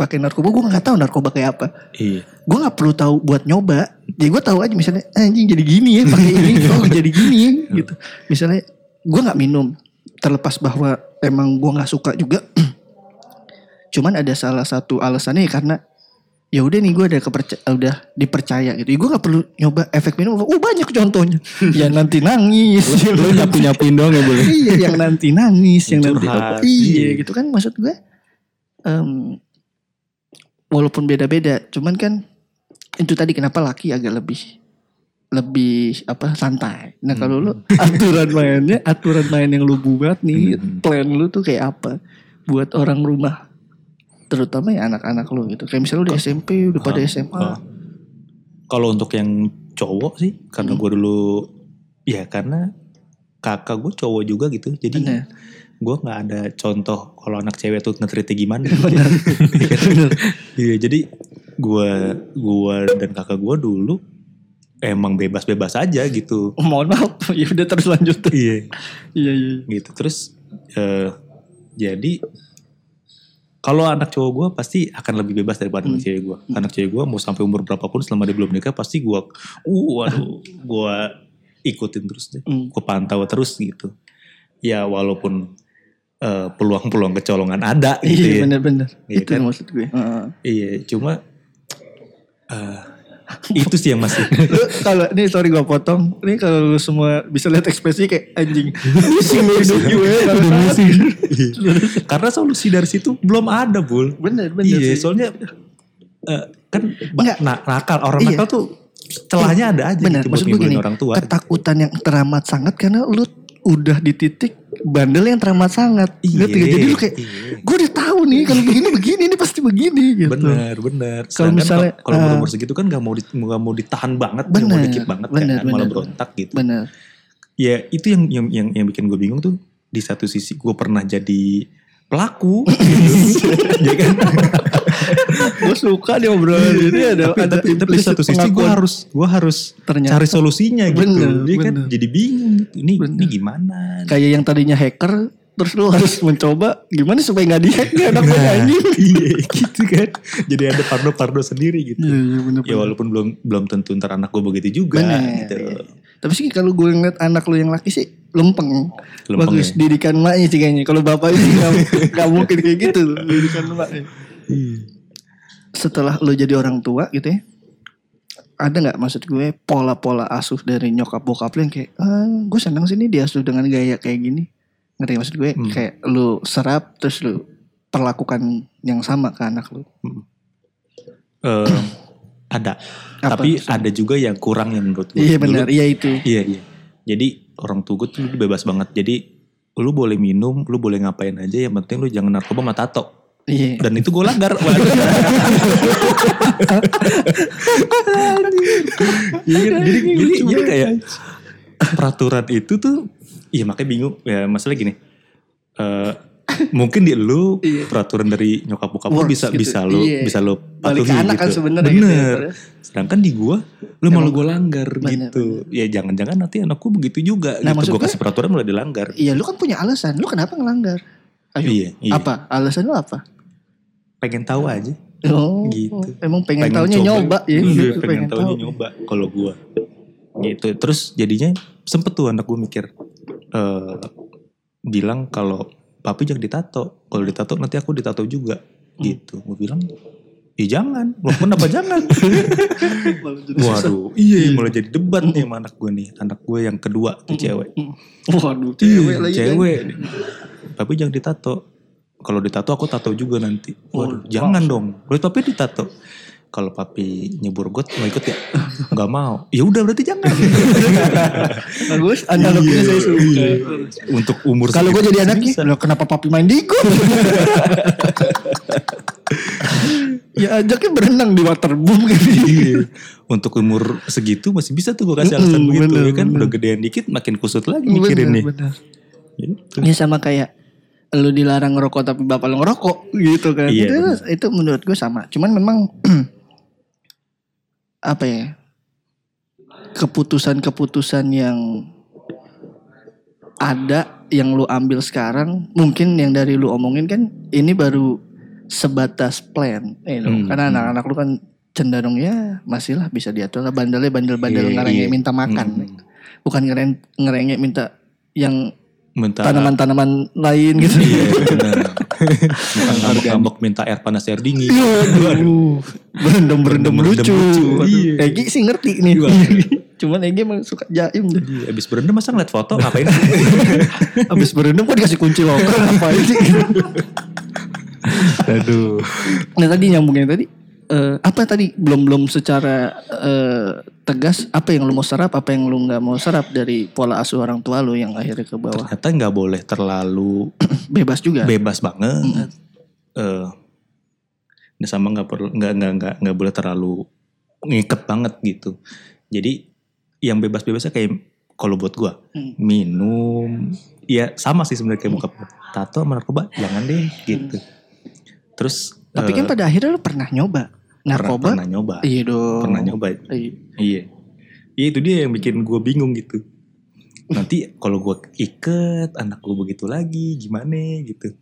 pakai narkoba gue nggak tahu narkoba kayak apa. Iya. gue nggak perlu tahu buat nyoba. Jadi gue tahu aja misalnya "Eh, anjing jadi gini ya pakai ini *laughs* oh jadi gini ya gitu. Misalnya gue nggak minum terlepas bahwa emang gue nggak suka juga. *clears throat* Cuman ada salah satu alasannya ya karena ya udah nih gue udah kepercaya udah dipercaya gitu. Gue nggak perlu nyoba efek minum oh banyak contohnya. *laughs* Ya nanti nangis. Lu nyapu nyapuin doang ya boleh. iya yang nanti nangis yang nanti iya iya. gitu kan maksud gue em, walaupun beda-beda cuman kan itu tadi kenapa laki agak lebih lebih apa santai nah kalau lu *laughs* aturan mainnya aturan main yang lu buat nih Hmm. plan lu tuh kayak apa buat orang rumah terutama ya anak-anak lu gitu kayak misalnya udah SMP udah pada SMA Ah. Kalau untuk yang cowok sih, karena Hmm. gue dulu, ya karena kakak gue cowok juga gitu. Jadi Bener. Gue nggak ada contoh kalau anak cewek tuh ngetritnya gimana. *laughs* benar Iya, jadi gue gua dan kakak gue dulu emang bebas-bebas aja gitu. mohon maaf *laughs* ya udah terus lanjut Iya. iya iya gitu terus eh jadi kalau anak cowok gue pasti akan lebih bebas daripada Hmm. anak cewek gue. Anak cewek gue mau sampai umur berapapun selama dia belum nikah pasti gue, uh, waduh, gue ikutin terus deh, Hmm. gue pantau terus gitu. Ya walaupun eh, peluang-peluang kecolongan ada *laughs* gitu Iya ya. bener-bener. Iya itu kan? maksud gue. Heeh. Iya, cuma eh, itu sih yang masih. *laughs* lu kalau ini sorry gue potong. Ini kalau lu semua bisa lihat ekspresi kayak anjing. Pusing lu hidup gue. Karena solusi dari situ belum ada, Bul. Bener bener Iya, sih. soalnya eh, kan Enggak. na- nakal orang Iya. nakal tuh celahnya ada aja Bener, gitu maksud gue gini, orang tua. ketakutan yang teramat sangat karena lu udah di titik bandel yang teramat sangat. Iya, gak? Jadi lu kayak, iya. gue udah tahu nih kalau begini begini, ini pasti begini gitu. Bener, bener. Kalau misalnya, kalau eh, umur segitu kan gak mau di, gak mau ditahan banget, gak mau Bener, dikit banget, bener, kan, malah bener. berontak gitu. Bener. Ya itu yang yang yang, yang bikin gue bingung tuh di satu sisi gue pernah jadi pelaku, *laughs* ya kan? Gue suka dia obrolan ini ada tapi, ada tapi, tapi satu sisi gue harus gue harus Ternyata. cari solusinya gitu, Bener, Dia kan bener. jadi bingung. Ini Bener. ini gimana? kayak yang tadinya hacker terus lu harus mencoba gimana supaya nggak dihack nih anak Nah, anjing. *laughs* iya gitu kan. Jadi ada pardo-pardo sendiri gitu. Iya, iya, bener, Ya walaupun belum belum tentu ntar anak gue begitu juga Bener. gitu. iya. Tapi sih kalau gue ngeliat anak lu yang laki sih lempeng. Lempeng Bagus ya? didikan maknya sih kayaknya. Kalau bapaknya nggak nggak mungkin kayak gitu *laughs* didikan maknya. Setelah lu jadi orang tua gitu ya. Ada nggak maksud gue pola-pola asuh dari nyokap bokap lu yang kayak ah, gue senang sih nih diasuh dengan gaya kayak gini. Ngerti maksud gue Hmm. kayak lu serap terus lu perlakukan yang sama ke anak lu. Eh, *clears throat* ada. Apa Tapi misalnya? ada juga yang kurang yang menurut gue. Iya benar, iya itu. Iya iya. Jadi orang tua gue tuh bebas banget. Jadi lu boleh minum, lu boleh ngapain aja. Yang penting lu jangan narkoba sama tato. Iya. Dan itu gue langgar. Waduh. *laughs* Iya kan? jadi, jadi, jadi kayak peraturan itu tuh, iya makanya bingung. Ya masalah gini. Eh mungkin di lu Iya. peraturan dari nyokap bokap lu bisa gitu. bisa lu Iya. bisa lu Balik patuhi ke anak gitu. kan sebenarnya gitu ya, Bener. terus. Sedangkan di gua lu malah gua langgar Bener, gitu. Ya jangan-jangan nanti anakku begitu juga Nah, gitu. Gua kasih peraturan malah dilanggar. Iya, lu kan punya alasan. Lu kenapa ngelanggar? Ayo. Iya, iya. Apa? Alasan lu apa? Pengen tahu aja. Oh, Gitu. Emang pengen, Pengen taunya coba. nyoba ya. Iya, gitu, pengen, taunya nyoba kalau gua. Gitu. Terus jadinya sempet tuh anak gua mikir eh bilang kalau papi jangan ditato. Kalau ditato nanti aku ditato juga. Gitu. Gue bilang Ya jangan, walaupun apa jangan. *laughs* Waduh, iya mulai jadi debat nih sama anak gue nih. Anak gue yang kedua tuh cewek. Waduh, cewek lagi kan. cewek. Tapi jangan ditato. Kalau ditato aku tato juga nanti. Waduh, jangan dong. Berarti papi ditato. Kalau papi nyebur got mau ikut ya? Gak mau. Ya udah berarti jangan. *laughs* Bagus, analoginya saya suka. Iya. Untuk umur Kalau gue jadi anaknya, kenapa papi main di gue? *laughs* ya ajaknya berenang di waterboom gitu. Iya. Untuk umur segitu masih bisa tuh gue kasih alasan Mm-mm, begitu bener, ya kan. bener. Udah gedean dikit makin kusut lagi mikirin nih. bener. Gitu. Ya sama kayak lu dilarang ngerokok tapi bapak lu ngerokok gitu kan. Iya, itu, bener. itu menurut gue sama. Cuman memang *clears throat* apa ya? Keputusan-keputusan yang ada yang lu ambil sekarang mungkin yang dari lu omongin kan ini baru sebatas plan you know. Hmm, karena hmm. anak-anak lu kan cenderung ya masih lah bisa diatur lah bandelnya bandel-bandel Iya, ngerengek iya. minta makan Hmm. bukan ngeren, ngerengek minta yang tanaman-tanaman lain gitu. Iya *laughs* benar. Bukan ngambek-ngambek minta air panas air dingin. Aduh, berendam berendam Berendam lucu. iya. Egi sih ngerti nih. Iya. *laughs* Cuman Egi emang suka jaim deh. Iya, abis berendam masa ngeliat foto ngapain? *laughs* Abis berendam kok dikasih kunci loker ngapain sih? *laughs* Aduh. Nah tadi nyambungnya tadi eh, apa tadi belum belum secara eh, tegas apa yang lu mau serap apa yang lu nggak mau serap dari pola asuh orang tua lu yang akhirnya ke bawah Ternyata nggak boleh terlalu *clears throat* bebas juga bebas banget. Eh, dan sama nggak perlu nggak nggak nggak nggak boleh terlalu ngiket banget gitu. Jadi yang bebas-bebasnya kayak kalau buat gua Hmm. minum, ya sama sih sebenarnya kayak bokap. Tato narkoba jangan deh gitu. Terus tapi kan eh, pada akhirnya lu pernah nyoba pernah, narkoba pernah nyoba, iya dong pernah nyoba. Iya. Iya. Iya itu dia yang bikin gue bingung gitu. Nanti kalau gue iket anak gue begitu lagi gimana gitu.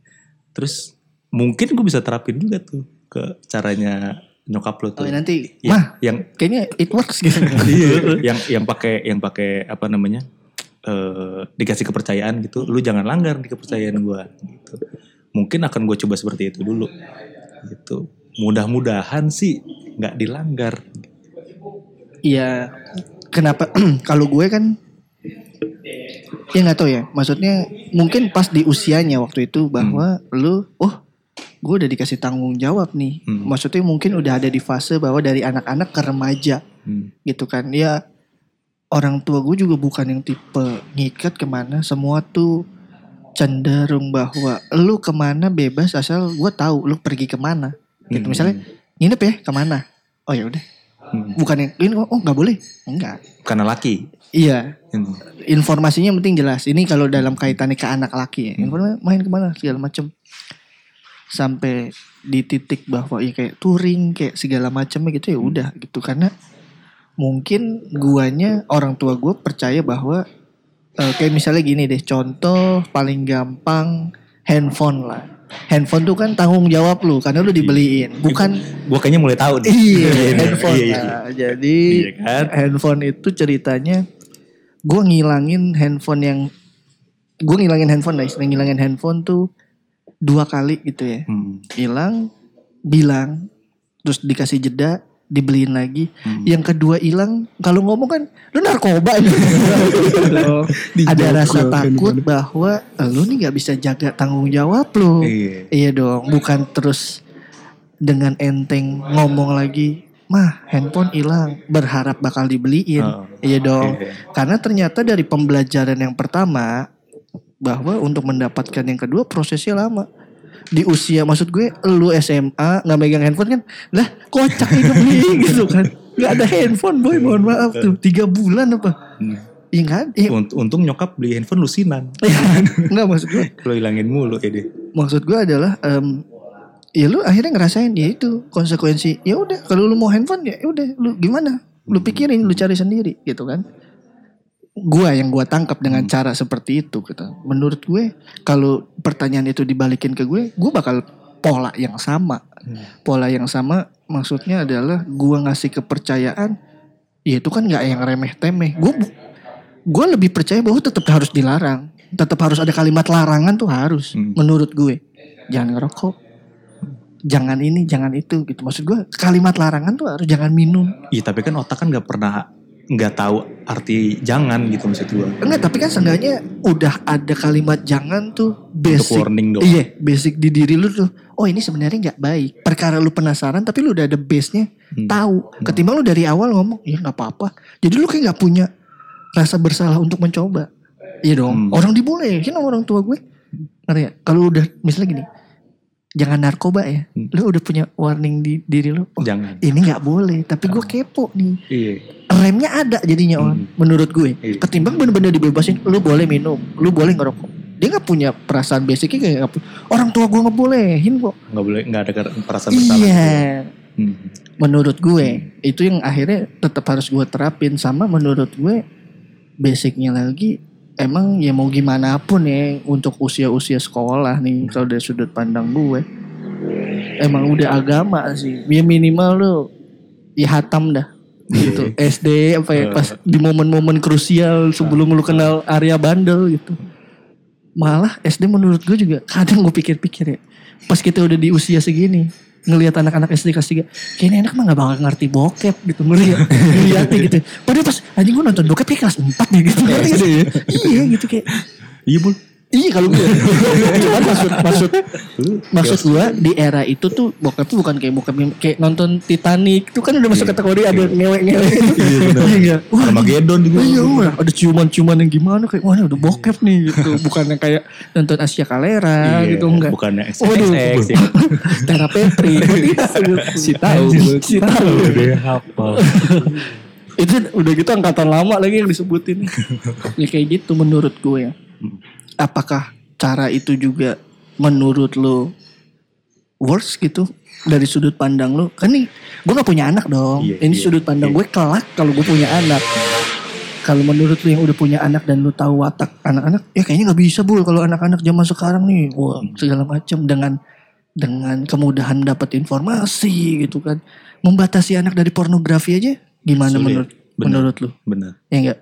Terus mungkin gue bisa terapin juga tuh ke caranya nyokap lo Oh, tuh. nanti, Ya, mah yang kayaknya it works gitu. *laughs* Iya, yang yang pakai yang pakai apa namanya eh dikasih kepercayaan gitu lu jangan langgar di kepercayaan gua gitu mungkin akan gue coba seperti itu dulu gitu mudah-mudahan sih nggak dilanggar Iya, kenapa? *clears throat* kalau gue kan, ya nggak tahu ya. Maksudnya mungkin pas di usianya waktu itu bahwa lu, oh, gue udah dikasih tanggung jawab nih. Hmm. Maksudnya mungkin udah ada di fase bahwa dari anak-anak ke remaja, Hmm. gitu kan? Ya orang tua gue juga bukan yang tipe ngikat ke mana. Semua tuh cenderung bahwa lu ke mana bebas asal gue tahu lu pergi ke mana. Gitu Hmm. misalnya nginep ya ke mana? Oh ya udah. Hmm. bukan yang ini oh nggak boleh? Enggak karena laki. Iya. Hmm. informasinya penting jelas. Ini kalau dalam kaitannya ke anak laki ya Informasi main ke mana? Segala macem. Sampai di titik bahwa ya kayak touring kayak segala macamnya gitu ya udah gitu. Karena mungkin guanya orang tua gue percaya bahwa eh, kayak misalnya gini deh contoh paling gampang handphone lah handphone tuh kan tanggung jawab lu karena lu dibeliin bukan gue kayaknya mulai tahu nih Iya, Iya, handphone. iya, iya. Nah, jadi Iya kan? handphone itu ceritanya gue ngilangin handphone yang gue ngilangin handphone istilah ngilangin handphone tuh dua kali gitu ya. Hmm. Hilang, bilang, terus dikasih jeda, dibeliin lagi. Hmm. Yang kedua hilang, kalau ngomong kan lu narkoba *laughs* Ada rasa takut bahwa "Eh, lu nih nggak bisa jaga tanggung jawab lu. Iya. Iya dong, bukan terus dengan enteng ngomong lagi, mah handphone hilang, berharap bakal dibeliin. Oh. Iya dong, Iya. karena ternyata dari pembelajaran yang pertama bahwa untuk mendapatkan yang kedua prosesnya lama. Di usia maksud gue, lu SMA nggak megang handphone kan, lah kocak hidup nih *laughs* gitu kan. Gak ada handphone boy, mohon maaf tuh, tiga bulan apa? Hmm. Iya kan? Iya, Unt- Untung nyokap beli handphone lusinan. Enggak maksud gue Lo hilangin mulu ya deh. maksud gue adalah em, ya lu akhirnya ngerasain ya itu konsekuensi ya udah kalau lu mau handphone ya udah lu gimana lu pikirin lu cari sendiri gitu kan gua yang gua tangkap dengan cara seperti itu gitu. Menurut gue kalau pertanyaan itu dibalikin ke gue gue bakal pola yang sama. Pola yang sama maksudnya adalah gua ngasih kepercayaan ya itu kan nggak yang remeh temeh. Gue gue lebih percaya bahwa tetap harus dilarang. Tetap harus ada kalimat larangan tuh harus Hmm. menurut gue. Jangan ngerokok. Jangan ini jangan itu gitu. Maksud gue kalimat larangan tuh harus jangan minum. Iya tapi kan otak kan nggak pernah nggak tahu arti jangan gitu maksud gue. enggak tapi kan seenggaknya udah ada kalimat jangan tuh Untuk basic warning dong. iya basic di diri lu tuh oh ini sebenarnya nggak baik perkara lu penasaran tapi lu udah ada base nya Hmm. tahu ketimbang lu dari awal ngomong ya nggak apa-apa jadi lu kayak nggak punya rasa bersalah untuk mencoba iya dong Hmm. orang dibolehin sama orang tua gue ngerti ya kalau udah misalnya gini jangan narkoba ya Hmm. lu udah punya warning di diri lu oh, Jangan. ini nggak boleh tapi gue kepo nih Iya. Remnya ada jadinya on Hmm. menurut gue. Iya. ketimbang bener-bener dibebasin lu boleh minum lu boleh ngerokok. Dia nggak punya perasaan basicnya kayak orang tua gue ngebolehin kok. Nggak boleh nggak ada perasaan bersalah. iya. Hmm. menurut gue itu yang akhirnya tetap harus gue terapin. Sama menurut gue basicnya lagi emang ya mau gimana pun ya untuk usia-usia sekolah nih kalau dari sudut pandang gue emang udah agama sih. Ya minimal lu ya hatam dah gitu. SD apa ya pas di momen-momen krusial sebelum lu kenal area bandel gitu. Malah SD menurut gue juga kadang gue pikir-pikir ya pas kita udah di usia segini ngelihat anak-anak SD kelas 3 kayaknya anak mah gak bakal ngerti bokep gitu ngeliat ngeliatnya gitu. Padahal pas anjing gue nonton bokep kayak kelas 4 nih gitu. Ngerti gak sih? iya gitu kayak. Iya bul. Iya kalau gue. *laughs* Cuman maksud maksud maksud gue di era itu tuh bokep tuh bukan kayak bokep yang- kayak nonton Titanic itu kan udah masuk kategori ada ngewe-ngewe. *laughs* Iya benar. Iya. Wah, Armageddon juga. Iya, ada ciuman-ciuman yang gimana kayak wah udah bokep nih gitu. Bukan yang kayak nonton Asia Kalera Iya, gitu enggak. Bukannya Waduh. XXX ya. *laughs* Terapetri. si tahu, si tahu. itu udah gitu angkatan lama lagi yang disebutin. ya kayak gitu menurut gue ya. Apakah cara itu juga menurut lo worse gitu dari sudut pandang lo? Kan nih gue gak punya anak dong. Iya, Ini iya, sudut pandang iya. gue kelak kalau gue punya anak. Kalau menurut lu yang udah punya anak dan lu tahu watak anak-anak, ya kayaknya nggak bisa bul kalau anak-anak zaman sekarang nih, wah segala macam dengan dengan kemudahan dapat informasi gitu kan. Membatasi anak dari pornografi aja gimana Sulit. menurut Bener. menurut lu? Bener. Ya enggak?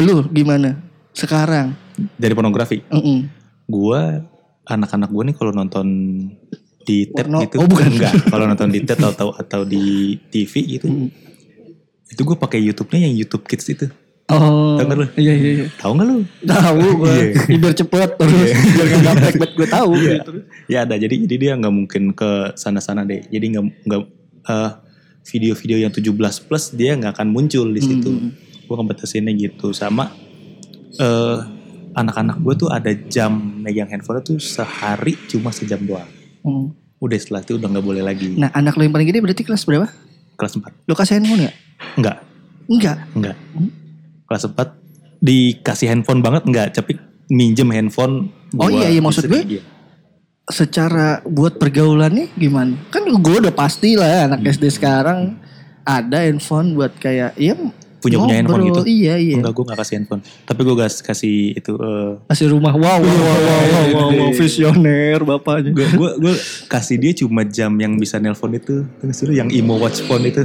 lu gimana sekarang? Dari pornografi. Mm-mm. Gua anak-anak gue nih kalau nonton di tab Porno? gitu Oh, bukan. enggak kalau nonton di tab atau atau di TV gitu itu gue pakai YouTube-nya yang YouTube Kids itu Oh. Tahu nggak lu? Iya iya iya. tahu nggak lu Tahu gue. Iya. Biar cepet terus biar enggak gaptek banget gue tahu gitu. ya ada jadi jadi dia nggak mungkin ke sana-sana deh jadi nggak nggak eh, video-video yang 17 plus dia nggak akan muncul di situ Hmm. gue ngebatasinnya gitu sama eh anak-anak gue tuh ada jam megang handphone tuh sehari cuma sejam doang Hmm. udah setelah itu udah nggak boleh lagi Nah, anak lo yang paling gede berarti kelas berapa? kelas 4 Lo kasih handphone ya? enggak Enggak. enggak kelas 4 dikasih handphone banget enggak tapi minjem handphone Oh iya, iya, maksud gue- dia. Secara buat pergaulannya gimana? Kan gue udah pasti lah anak Hmm. SD sekarang ada handphone buat kayak ya punya punya handphone ngobrol. gitu Iya iya. enggak gue nggak kasih handphone tapi gue gas kasih itu eh, Kasih rumah wow wow wow wow wow, wow, wow, visioner bapaknya. gue gue gue kasih dia cuma jam yang bisa nelpon itu lu yang imo watch phone itu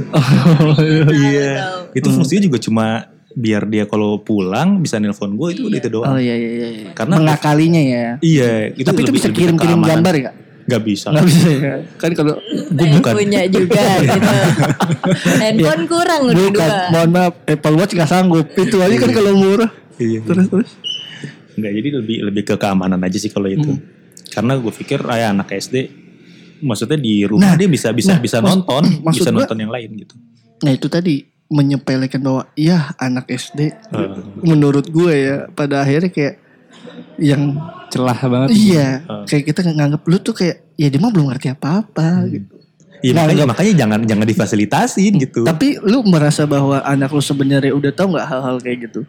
*laughs* iya tahu. itu fungsinya juga cuma biar dia kalau pulang bisa nelpon gue itu udah itu doang Oh iya iya iya. Karena- mengakalinya ya. iya itu Tapi itu bisa kirim-kirim gambar ya? Nggak bisa Nggak bisa ya. Kan kalau gue bukan punya juga *laughs* gitu. Handphone kurang udah bukan, dua. mohon maaf Apple Watch nggak sanggup. Itu aja kan kalau murah. iya Terus terus. nggak jadi lebih lebih ke keamanan aja sih kalau itu karena gue pikir ayah anak SD maksudnya di rumah Nah, dia bisa bisa nah, bisa maksud- nonton *clears throat* maksud bisa gua- nonton yang lain gitu Nah itu tadi menyepelekan bahwa ya anak SD Eh. menurut gue ya pada akhirnya kayak yang Celah banget. iya Eh. kayak kita nganggap lu tuh kayak ya dia mah belum ngerti apa-apa gitu. Iya Nggak, makanya, makanya jangan jangan difasilitasin gitu. Tapi lu merasa bahwa anak lu sebenarnya udah tahu nggak hal-hal kayak gitu?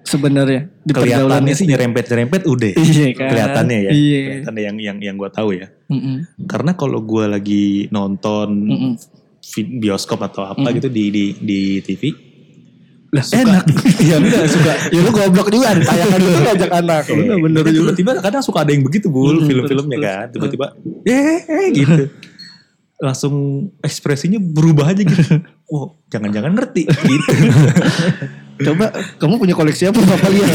Sebenarnya di Kelihatannya sih nyerempet-nyerempet udah. Iya kan. Kelihatannya ya. Iya. Kelihatannya yang yang yang gue tahu ya. Mm-mm. Karena kalau gue lagi nonton Mm-mm. vi- bioskop atau apa gitu di di di TV, Lah enak. *laughs* Iya enggak suka. *laughs* ya lu goblok juga ada tayangan itu ngajak anak. Bener, bener Tapi juga. Tiba-tiba kadang suka ada yang begitu bul Hmm, film-filmnya kan. Tiba-tiba eh gitu. *laughs* Langsung ekspresinya berubah aja gitu. Oh, jangan-jangan ngerti gitu. Coba kamu punya koleksi apa Bapak lihat.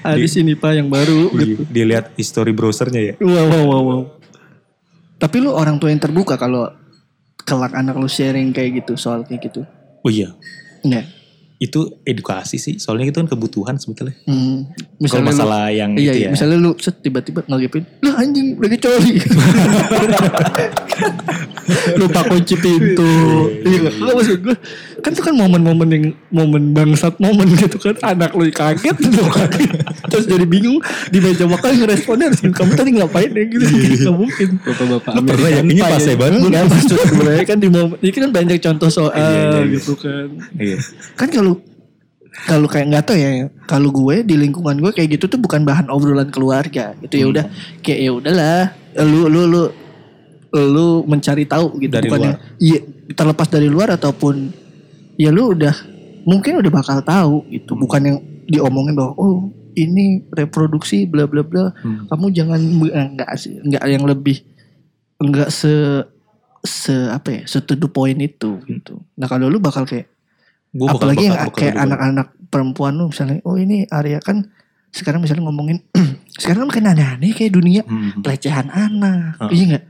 Ada di sini Pak yang baru gitu. Di- Dilihat history browsernya ya. Wow, wow, wow, wow. Tapi lu orang tua yang terbuka kalau kelak anak lu sharing kayak gitu soal kayak gitu. Oh iya, Enggak. Itu edukasi sih. Soalnya itu kan kebutuhan sebetulnya. Hmm. Kalau Misalnya lu, masalah yang iya, itu iya, ya. misalnya lu set tiba-tiba ngagipin, lah anjing lagi coli. *laughs* Lupa kunci pintu. Iya nggak? Nggak, maksud gue, kan itu kan momen-momen yang momen bangsat momen gitu kan. Anak lu kaget, lu kaget. *laughs* Terus jadi bingung di meja makan ngeresponnya harus kamu tadi ngapain ya gitu. Gak mungkin. Bapak-bapak Lu pernah ya? Ini Pak, pas ya. banget. Enggak maksud gue kan di momen ini kan banyak contoh soal Iya, iya, iya. gitu kan. Iya. Kan kalau kalau kayak nggak tau ya kalau gue di lingkungan gue kayak gitu tuh bukan bahan obrolan keluarga gitu. Ya udah kayak ya udahlah lu lu lu lu mencari tahu gitu. Dari bukannya iya terlepas dari luar ataupun ya lu udah mungkin udah bakal tahu gitu. Bukan yang diomongin bahwa oh ini reproduksi bla bla bla. Hmm. kamu jangan eh, enggak sih enggak yang lebih enggak se se apa ya se to the point itu gitu. Nah kalau lu bakal kayak Gua apalagi yang kayak anak-anak perempuan lu misalnya oh ini Arya kan sekarang misalnya ngomongin *clears throat* sekarang makin aneh-aneh kayak dunia. Hmm. pelecehan anak Ah. iya nggak?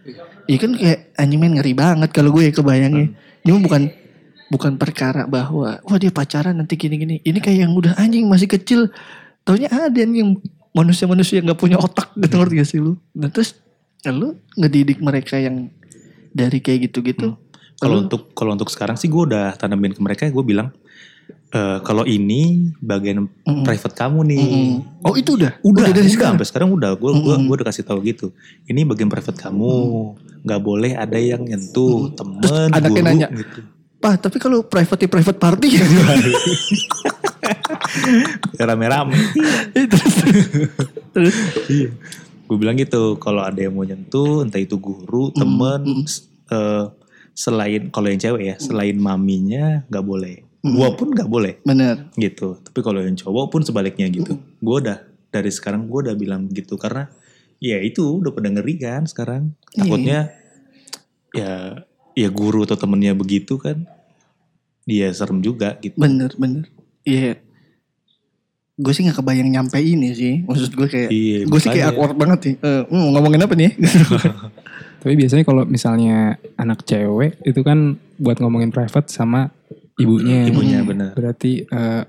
Iya kan kayak anjing ngeri banget kalau gue kebayangnya. Ini mah bukan bukan perkara bahwa wah dia pacaran nanti gini-gini. Ini kayak yang udah anjing masih kecil. Taunya ada yang manusia-manusia yang nggak punya otak gitu ngerti gak sih lu? Nah terus ya lu ngedidik mereka yang dari kayak gitu-gitu Kalau Lu- untuk kalau untuk sekarang sih gue udah tanamin ke mereka gue bilang eh, kalau ini bagian Mm-mm. private kamu nih. Mm-mm. oh itu udah Udah, dari udah, sekarang sampai sekarang udah gue gua, Mm-mm. gua udah kasih tahu gitu. Ini bagian private kamu, nggak boleh ada yang nyentuh temen, anaknya guru nanya. gitu. Pak, tapi kalau private private party *laughs* *laughs* Rame-rame. terus terus Iya. Gue bilang gitu, kalau ada yang mau nyentuh, entah itu guru, temen, mm. s- eh, selain kalau yang cewek ya, selain maminya nggak boleh. Gua pun nggak boleh bener gitu. Tapi kalau yang cowok pun sebaliknya gitu. Gue udah dari sekarang gue udah bilang gitu karena ya itu udah pada ngeri kan sekarang. Iya. Takutnya ya ya guru atau temennya begitu kan. Dia serem juga gitu. Bener bener. Iya. Gue sih gak kebayang nyampe ini sih. Maksud gue kayak. Iya, gue sih kayak awkward banget sih. Eh, hmm, ngomongin apa nih? *laughs* Tapi biasanya kalau misalnya anak cewek itu kan buat ngomongin private sama ibunya. Ibunya bener. Berarti eh,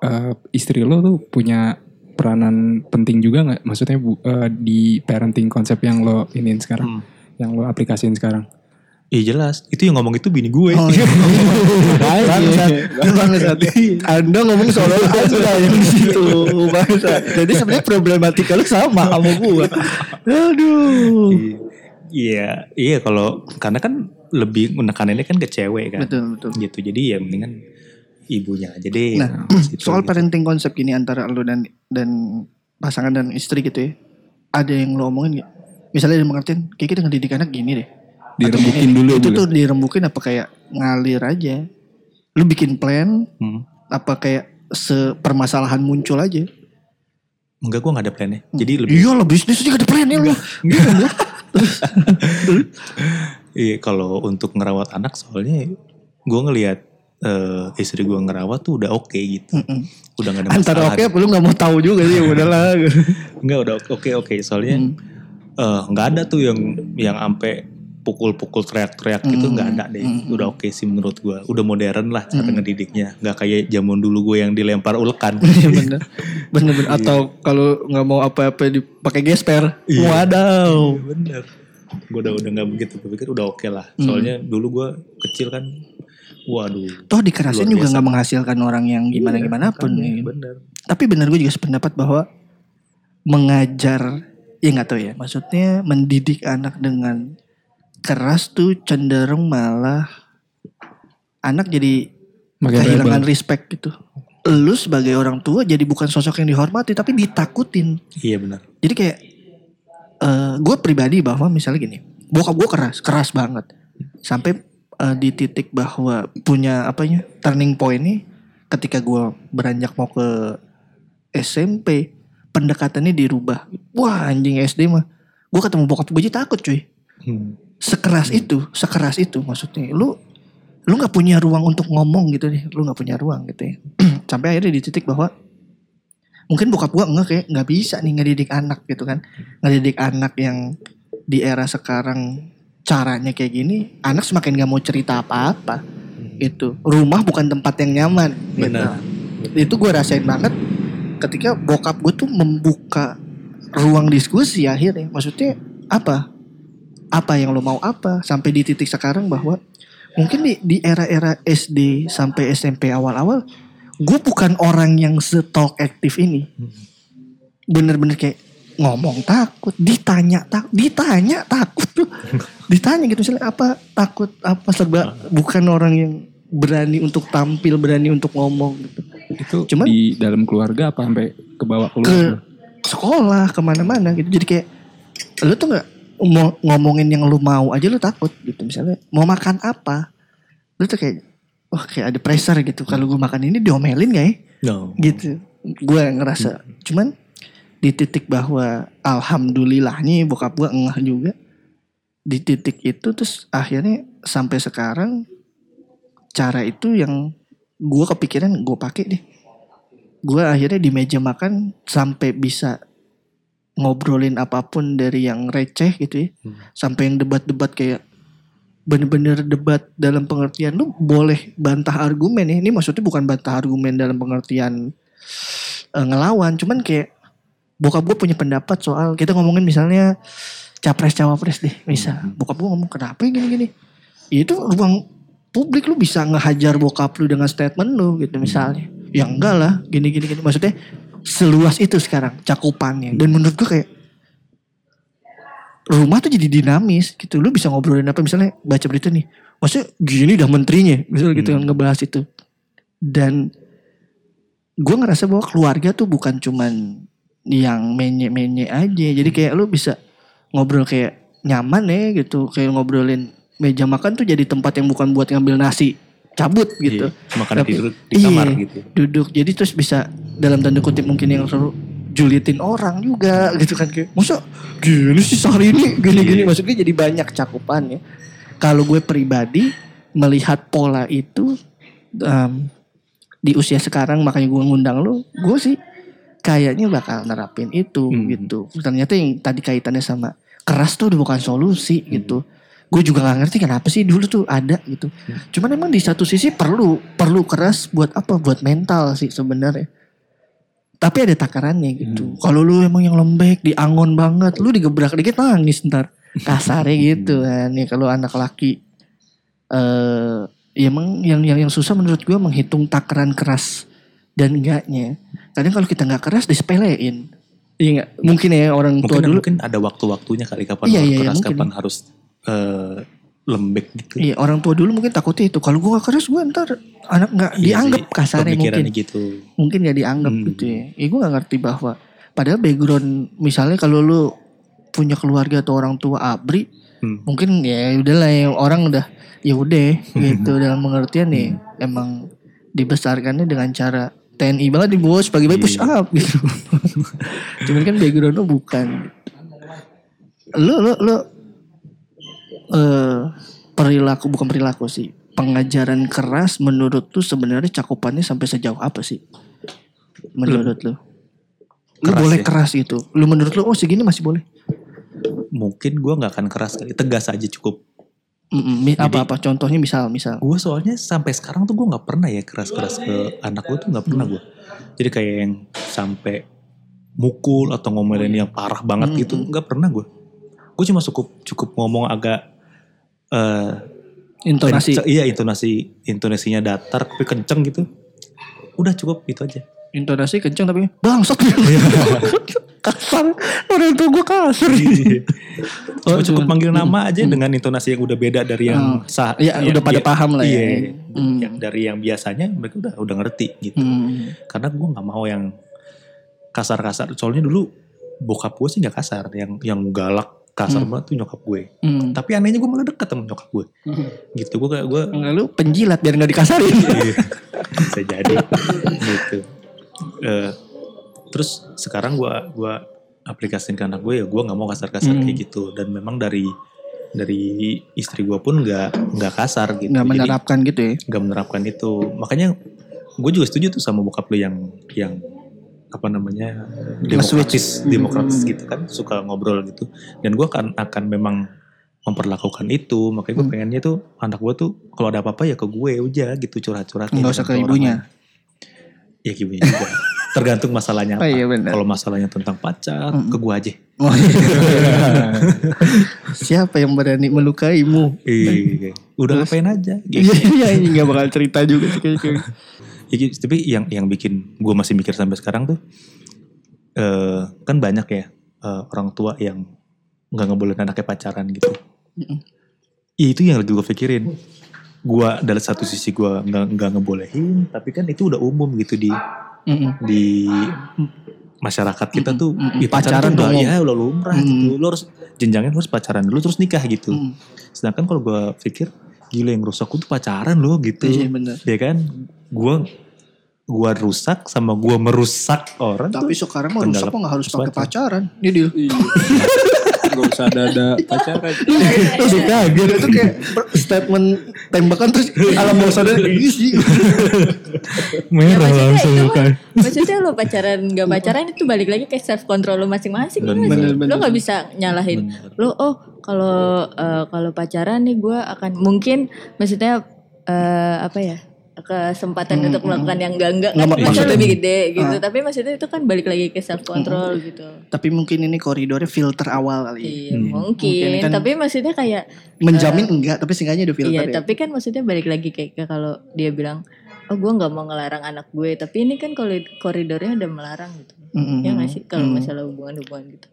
eh, istri lo tuh punya peranan penting juga nggak? Maksudnya bu, eh, di parenting konsep yang lo iniin sekarang, Hmm. yang lo aplikasiin sekarang. Iya jelas. Itu yang ngomong itu bini gue. Oh, iya. *laughs* Bangsat. Bangsat. Anda ngomong soal Anda yang di situ. Bangsat. Jadi sebenarnya problematika lu sama sama gue. Aduh. Iya, iya kalau karena kan lebih menekanannya kan ke cewek kan. Betul betul. Gitu. Jadi ya mendingan ibunya aja deh. Nah, Gitu, *clears throat* soal gitu. parenting konsep gini antara lu dan dan pasangan dan istri gitu ya. Ada yang lu omongin gak? Misalnya dia mengertiin, kayak kita ngedidik anak gini deh. Dirembukin gini. dulu Itu dulu. tuh dirembukin apa kayak ngalir aja. Lu bikin plan, Hmm. apa kayak sepermasalahan muncul aja. Enggak, gue gak ada plannya. Jadi lebih Iya lah bisnis aja gak ada plan ya lu. *laughs* *laughs* Iya kalau untuk ngerawat anak soalnya gue ngelihat eh, istri gue ngerawat tuh udah oke gitu. Mm-mm. Udah gak ada Antara masalah. oke apa lu gak mau tahu juga sih udahlah. Enggak udah *laughs* oke oke soalnya Hmm. eh, nggak ada tuh yang yang ampe pukul-pukul teriak-teriak gitu Hmm. nggak ada deh. Hmm. Udah oke sih menurut gue. Udah modern lah cara ngedidiknya. Nggak kayak zaman dulu gue yang dilempar ulekan. *laughs* Iya bener. *laughs* Bener bener. Atau kalau nggak mau apa-apa dipakai gesper. Iya. Wadaw. Bener. Gue udah udah nggak begitu. Gue pikir udah oke lah. Hmm. Soalnya dulu gue kecil kan. Waduh. Toh dikerasin juga nggak menghasilkan orang yang gimana gimana pun. Ya. Bener. Tapi bener gue juga sependapat bahwa mengajar ya nggak tahu ya. Maksudnya mendidik anak dengan keras tuh cenderung malah anak jadi Makin kehilangan rebel. respect gitu. Lu sebagai orang tua jadi bukan sosok yang dihormati tapi ditakutin. Iya benar. Jadi kayak eh gue pribadi bahwa misalnya gini, bokap gue keras, keras banget, sampai eh, di titik bahwa punya apanya turning point nih ketika gue beranjak mau ke SMP, pendekatannya dirubah. Wah anjing SD mah, gue ketemu bokap gue aja takut cuy. Hmm. Sekeras itu, sekeras itu maksudnya. Lu lu nggak punya ruang untuk ngomong gitu nih, lu nggak punya ruang gitu ya. *clears throat* sampai akhirnya di titik bahwa mungkin bokap gua enggak kayak nggak bisa nih ngedidik anak gitu kan ngedidik anak yang di era sekarang caranya kayak gini anak semakin nggak mau cerita apa-apa itu rumah bukan tempat yang nyaman gitu. Benar. itu gue rasain banget ketika bokap gue tuh membuka ruang diskusi akhirnya maksudnya apa apa yang lo mau apa sampai di titik sekarang bahwa mungkin di di era-era SD sampai SMP awal-awal gue bukan orang yang setalk aktif ini. Bener-bener kayak ngomong takut ditanya tak ditanya takut tuh. *laughs* Ditanya gitu misalnya apa takut apa serba bukan orang yang berani untuk tampil berani untuk ngomong gitu. Itu Cuman- di dalam keluarga apa sampai ke bawah ke keluarga? sekolah ke mana-mana gitu. Jadi kayak lu tuh nggak mau ngomongin yang lu mau aja lu takut gitu. Misalnya mau makan apa? Lu tuh kayak wah kayak ada pressure gitu. Kalau gue makan ini diomelin gak ya? No. gitu. Gue ngerasa. Cuman di titik bahwa alhamdulillahnya bokap gue ngeh juga di titik itu terus akhirnya sampai sekarang cara itu yang gue kepikiran gue pakai deh. Gue akhirnya di meja makan sampai bisa ngobrolin apa pun dari yang receh gitu ya Hmm. sampai yang debat-debat kayak bener-bener debat dalam pengertian lu boleh bantah argumen ya. Ini maksudnya bukan bantah argumen dalam pengertian eh, ngelawan cuman kayak bokap gue punya pendapat soal kita ngomongin misalnya capres cawapres deh misal. Bokap gue ngomong kenapa gini gini itu ruang publik lu bisa ngehajar bokap lu dengan statement lu gitu misalnya. Ya enggak lah gini gini gini maksudnya seluas itu sekarang cakupannya. Dan menurut gue kayak rumah tuh jadi dinamis gitu. Lu bisa ngobrolin apa misalnya baca berita nih maksudnya gini dah menterinya misalnya gitu Hmm. kan ngebahas itu. Dan gue ngerasa bahwa keluarga tuh bukan cuman yang menye-menye aja. Jadi kayak lu bisa ngobrol kayak nyaman ya gitu. Kayak ngobrolin meja makan tuh jadi tempat yang bukan buat ngambil nasi cabut gitu. Iya, Makan Tapi- tidur di kamar iya, gitu. duduk. Jadi terus bisa dalam tanda kutip mungkin yang seru julitin orang juga *laughs* gitu kan kayak masa gini sih sehari ini? Gini-gini maksudnya jadi banyak cakupannya kalau gue pribadi melihat pola itu em, di usia sekarang makanya gue ngundang lu gue sih kayaknya bakal nerapin itu Hmm. gitu. Ternyata yang tadi kaitannya sama keras tuh bukan solusi gitu gue juga nggak ngerti kenapa sih dulu tuh ada gitu. Cuman emang di satu sisi perlu perlu keras buat apa? Buat mental sih sebenarnya. Tapi ada takarannya gitu. Kalau lu emang yang lembek diangon banget lu digebrak dikit nangis ntar. Kasarnya gitu kan ya kalau anak laki. Eh ya emang yang yang yang susah menurut gue menghitung takaran keras dan enggaknya. Kadang kalau kita nggak keras disepelein. Iya mungkin ya orang tua Mungkin dulu. mungkin ada waktu-waktunya kali kapan Iya, harus iya, keras, mungkin. kapan harus eh, lembek gitu. Iya orang tua dulu mungkin takutnya itu kalau gue keras gue ntar anak nggak Iya dianggap sih, kasarnya mungkin gitu. mungkin gak dianggap Hmm. gitu ya. Ya gue gak ngerti bahwa padahal background misalnya kalau lu punya keluarga atau orang tua abri Hmm. mungkin ya udahlah ya orang udah ya udah *laughs* gitu dalam pengertian nih emang dibesarkannya dengan cara TNI banget di bos pagi-pagi push Iya. up gitu. *laughs* Cuman kan background lu bukan. Lu lu lu eh perilaku bukan perilaku sih. Pengajaran keras menurut tuh sebenarnya cakupannya sampai sejauh apa sih? Menurut lu? Lu Keras boleh ya? keras gitu. Lu menurut lu oh segini masih boleh. Mungkin gue nggak akan keras kali, tegas aja cukup. Mm-mm, mi- apa-apa contohnya misal misal. Gue soalnya sampai sekarang tuh gue nggak pernah ya keras-keras ke anak gue tuh nggak pernah gue. Jadi kayak yang sampai mukul atau ngomelin yang parah banget Hmm, gitu nggak pernah gue. Gue cuma cukup cukup ngomong agak eh Intonasi. kenceng- iya intonasi intonasinya datar tapi kenceng gitu. Udah cukup gitu aja. Intonasi kenceng tapi bangsat. *laughs* kasar. Orang tua gue kasar. Cuma cukup cuman- manggil nama aja dengan intonasi yang udah beda dari yang sah. Iya, yang udah pada dia- paham lah ya. Iya, Hmm. yang dari yang biasanya mereka udah udah ngerti gitu. Hmm. Karena gue nggak mau yang kasar-kasar. Soalnya dulu bokap gue sih nggak kasar, yang yang galak kasar Hmm. banget tuh nyokap gue. Hmm. Tapi anehnya gue malah dekat sama nyokap gue. Gitu gue kayak gue Lalu penjilat biar nggak dikasarin. *laughs* bisa jadi gitu. Eh, terus sekarang gue gua aplikasiin ke anak gue ya gue nggak mau kasar-kasar Hmm. kayak gitu dan memang dari dari istri gue pun nggak nggak kasar gitu. Nggak Jadi menerapkan gitu ya. nggak menerapkan itu. Makanya gue juga setuju tuh sama bokap lu yang yang apa namanya demokratis demokratis gitu kan suka ngobrol gitu dan gue akan akan memang memperlakukan itu makanya gue Hmm. pengennya tuh anak gue tuh kalau ada apa-apa ya ke gue aja gitu curhat-curhat Nggak usah ke ibunya. ya ke ibunya juga *laughs* tergantung masalahnya Oh apa iya benar. kalau masalahnya tentang pacar Mm-mm. ke gue aja Oh, *laughs* Siapa yang berani melukaimu? Iya, udah ngapain aja gitu. Iya iya nggak bakal cerita juga sih kayaknya. Gitu. *laughs* tapi yang yang bikin gue masih mikir sampai sekarang tuh eh kan banyak ya eh, orang tua yang nggak ngebolehin anaknya pacaran gitu. Mm-mm. Ya, itu yang lagi gue pikirin. Gue dari satu sisi gue nggak nggak ngebolehin, tapi kan itu udah umum gitu di Mm-mm. di masyarakat kita tuh Mm-mm. ya, Pacaran tuh udah, umum. ya udah lumrah gitu. Lo harus jenjangnya harus pacaran dulu terus nikah gitu. Mm. Sedangkan kalau gue pikir gila yang rusak tuh pacaran loh gitu. Iya benar. Ya kan? Gua gua rusak sama gua merusak orang Tapi tuh sekarang mah rusak kendala mah nggak harus pakai pacaran. Ini deal. Gak usah ada pacaran. *laughs* Terus kaget itu kayak statement tembakan terus alam bawah sadar iya sih. merah maksudnya langsung mah- Maksudnya lo pacaran gak pacaran itu balik lagi ke self control lo masing-masing. ya? Bener, bener, lo gak bisa nyalahin. Lo oh kalau eh, kalau pacaran nih gue akan mungkin maksudnya eh, apa ya kesempatan untuk melakukan yang enggak enggak kan Nggak, maksudnya maksudnya- lebih gede gitu. Ah. Tapi maksudnya itu kan balik lagi ke self control gitu. Tapi mungkin ini koridornya filter awal kali. Iya Hmm. mungkin. Mungkin kan- Tapi maksudnya kayak Menjamin enggak, tapi seenggaknya ada filter Iya, ya. tapi kan maksudnya balik lagi kayak ke kalau dia bilang, oh gue nggak mau ngelarang anak gue, tapi ini kan kalau koridornya ada melarang gitu. Mm-mm. Ya nggak sih kalau Mm. masalah hubungan-hubungan gitu.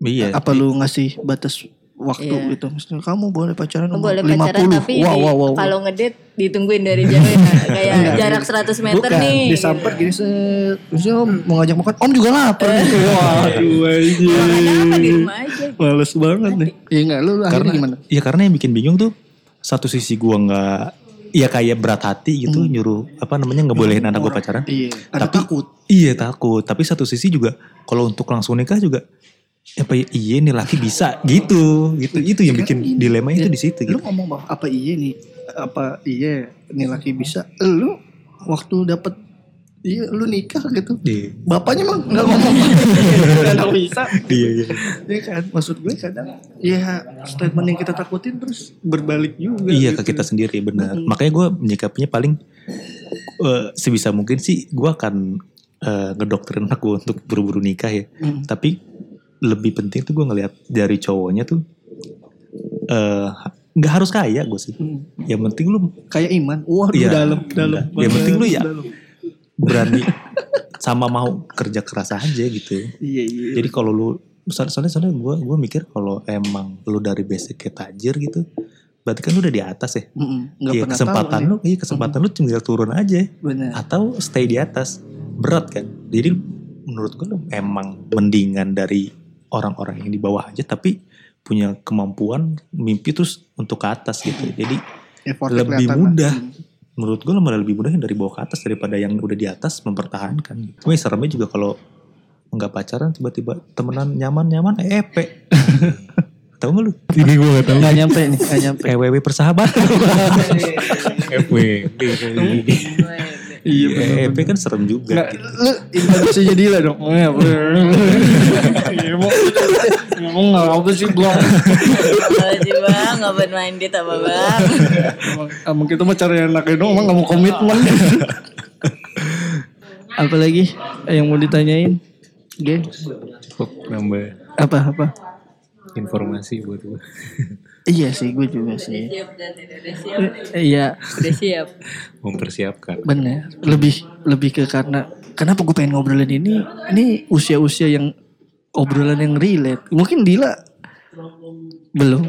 Iya. Apa lu ngasih batas waktu Iya. gitu? Misalnya kamu boleh pacaran umur boleh 50. pacaran tapi wow, di- wow, wow. kalau ngedate ditungguin dari jauh *laughs* ya kayak Enggak. jarak 100 meter Bukan, nih. disamper gini set. Terusnya om mau ngajak makan, om juga lapar. *laughs* Waduh Kalau nggak ada apa di anjir. rumah aja. Males banget nih. Iya enggak, lu, karena gimana? Iya karena yang bikin bingung tuh satu sisi gua nggak ya kayak berat hati gitu nyuruh apa namanya ngebolehin anak gue pacaran. Iya. Tapi- takut. Iya takut. Tapi satu sisi juga kalau untuk langsung nikah juga apa ya, iya nih laki bisa gitu gitu itu yang bikin Ini, dilema itu ya, di situ Lu gitu. ngomong bahwa apa iya nih? Apa iya nih laki bisa? Lu waktu dapet iya lu nikah gitu. Iya. Bapaknya mah nggak ngomong *laughs* nggak bisa. Iya iya. Ya kan, maksud gue kadang ya statement yang kita takutin terus berbalik juga. Iya gitu. ke kita sendiri benar. Mm-mm. Makanya gue menyikapinya paling eh, sebisa mungkin sih gue akan ngedoktrin anak gue untuk buru-buru nikah ya. Mm. Tapi lebih penting tuh gue ngelihat dari cowoknya tuh eh nggak harus kaya gue sih. Hmm. Yang penting lu Kayak iman. Wah, Iya. dalam dalam. Yang penting lu ya Dalam. berani sama mau kerja keras aja gitu. Iya iya. Jadi kalau lu soalnya soalnya, soalnya gue gue mikir kalau emang lu dari basic kayak tajir gitu, berarti kan lu udah di atas ya. Mm-mm. Nggak Iya pernah kesempatan tahu, lu, iya kesempatan lu tinggal turun aja nih. Benar. atau stay di atas berat kan. Jadi menurut gue lu emang mendingan dari orang-orang yang di bawah aja tapi punya kemampuan mimpi terus untuk ke atas gitu. Jadi Effortnya lebih mudah. lah. Menurut gue malah lebih mudah yang dari bawah ke atas daripada yang udah di atas mempertahankan. Cuma yang seremnya juga kalau nggak pacaran tiba-tiba temenan nyaman-nyaman eh, EP. *laughs* Tahu nggak lu? Ini gue gak tau. Nggak nyampe nih, nggak nyampe. EWW persahabatan. *laughs* FWB. Iya Iya, EP kan serem juga. Nggak, gitu. lu Indonesia jadi lah dong. Oh, ya, Iya, mau ngomong nggak apa sih belum. Sih bang, nggak bermain di apa bang? Emang, emang kita mah cari enaknya dong, emang gak mau komitmen. Apalagi yang mau ditanyain? Cukup nambah apa apa? informasi buat gue. Iya sih, gue juga sih. Siap dan udah siap. Iya, Udah siap. *laughs* Mempersiapkan. bener. Lebih lebih ke karena kenapa gue pengen ngobrolin ini? Ini usia-usia yang obrolan yang relate. Mungkin Dila belum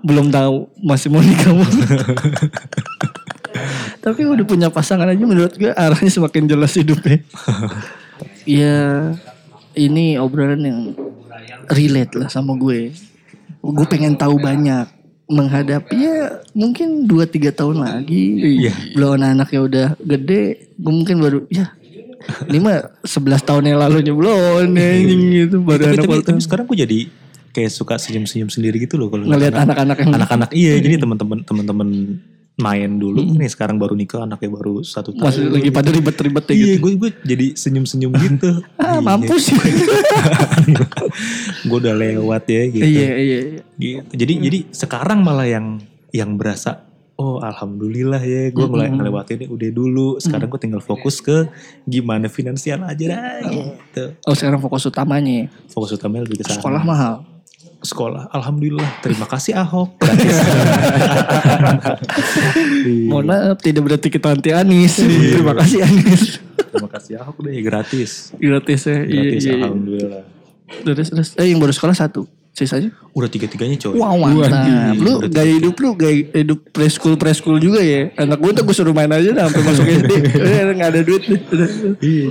belum tahu masih mau nikah mau. *laughs* Tapi udah punya pasangan aja menurut gue arahnya semakin jelas hidupnya. *laughs* Iya, ini obrolan yang relate lah sama gue. Gue pengen tahu banyak menghadapi ya mungkin 2-3 tahun lagi. Iya. Belum anak-anaknya udah gede, gue mungkin baru ya ini mah 11 tahun yang lalu belum anjing gitu baru tapi, anak tapi, tapi sekarang gue jadi kayak suka senyum-senyum sendiri gitu loh kalau ngelihat anak- anak-anak yang anak-anak iya jadi teman-teman teman-teman main dulu nih sekarang baru nikah anaknya baru satu tahun masih lagi pada ribet-ribet ya iya gitu. gue gue jadi senyum-senyum *laughs* gitu Ah, Iya. mampus. *laughs* gue udah lewat ya gitu iya, iya, iya. Gitu. Jadi jadi sekarang malah yang yang berasa oh alhamdulillah ya gue mulai Mm-mm. ngelewatin ini udah dulu. Sekarang gue tinggal fokus ke gimana finansial aja dah gitu. Oh sekarang fokus utamanya Fokus utamanya lebih ke sekolah mahal. Sekolah. Alhamdulillah. Terima kasih Ahok. Gratis. *laughs* Iya. Mohon maaf tidak berarti kita anti Anis. Iya. Terima kasih Anis. Terima kasih Ahok deh gratis. Gratis ya. Iya, Gratis iya, iya. alhamdulillah. Terus, terus. Eh yang baru sekolah satu. Sisanya? Udah tiga-tiganya coy. Wow mantap. Lu Udah gaya hidup lu gaya hidup preschool preschool juga ya. Anak gue tuh gue suruh main aja dah sampai masuk SD. *laughs* Eh, Gak ada duit. Iya,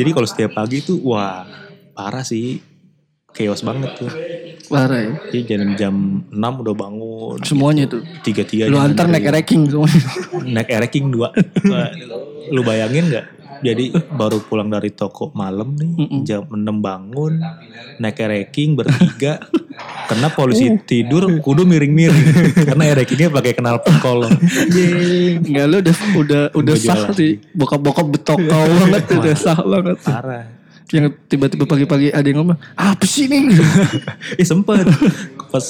jadi kalau setiap pagi tuh wah parah sih. Chaos banget tuh. Parah ya. Jadi jam jam 6 udah bangun. Semuanya tuh. Tiga-tiga. Lu antar naik ranking semua. *laughs* Naik ereking dua. *laughs* Lu bayangin gak? Jadi baru pulang dari toko malam nih. Jam 6 bangun. Naik ereking bertiga. Karena polisi Uh. tidur kudu miring-miring. *laughs* Karena erekingnya pakai kenal kolong. Enggak lu udah udah udah sah sih. Bokap-bokap betok kau banget udah sah banget. Parah. Yang tiba-tiba pagi-pagi ada yang ngomong, apa sih nih? *laughs* Eh sempet. Pas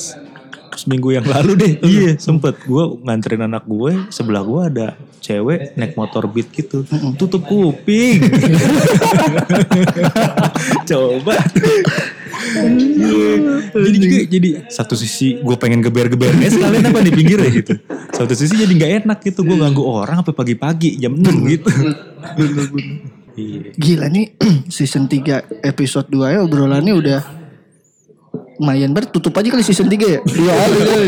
seminggu yang lalu deh. Iya. Sempet. Gue nganterin anak gue sebelah gue ada cewek naik motor beat gitu. Tutup kuping. *laughs* Coba. Iya. jadi juga jadi satu sisi gue pengen geber-geber. Eh sekalian apa di pinggir ya gitu. Satu sisi jadi nggak enak gitu. Gue ganggu orang sampai pagi-pagi jam 6 gitu Iya. Gila nih *clears throat* season 3 episode 2 ya obrolannya udah lumayan ber tutup aja kali season 3 ya? Dua hari kali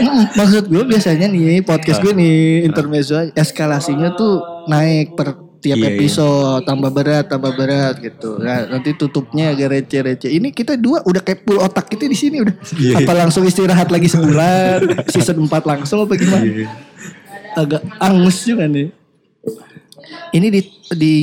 Mm, maksud gue biasanya nih podcast gue nih intermezzo eskalasinya tuh naik per tiap Iya, iya. episode tambah berat tambah berat gitu. Nah, nanti tutupnya agak receh-receh. Ini kita dua udah kayak full otak kita di sini udah. Iya, apa langsung istirahat lagi sebulan? Season 4 langsung apa gimana? Agak angus juga nih. Ini di di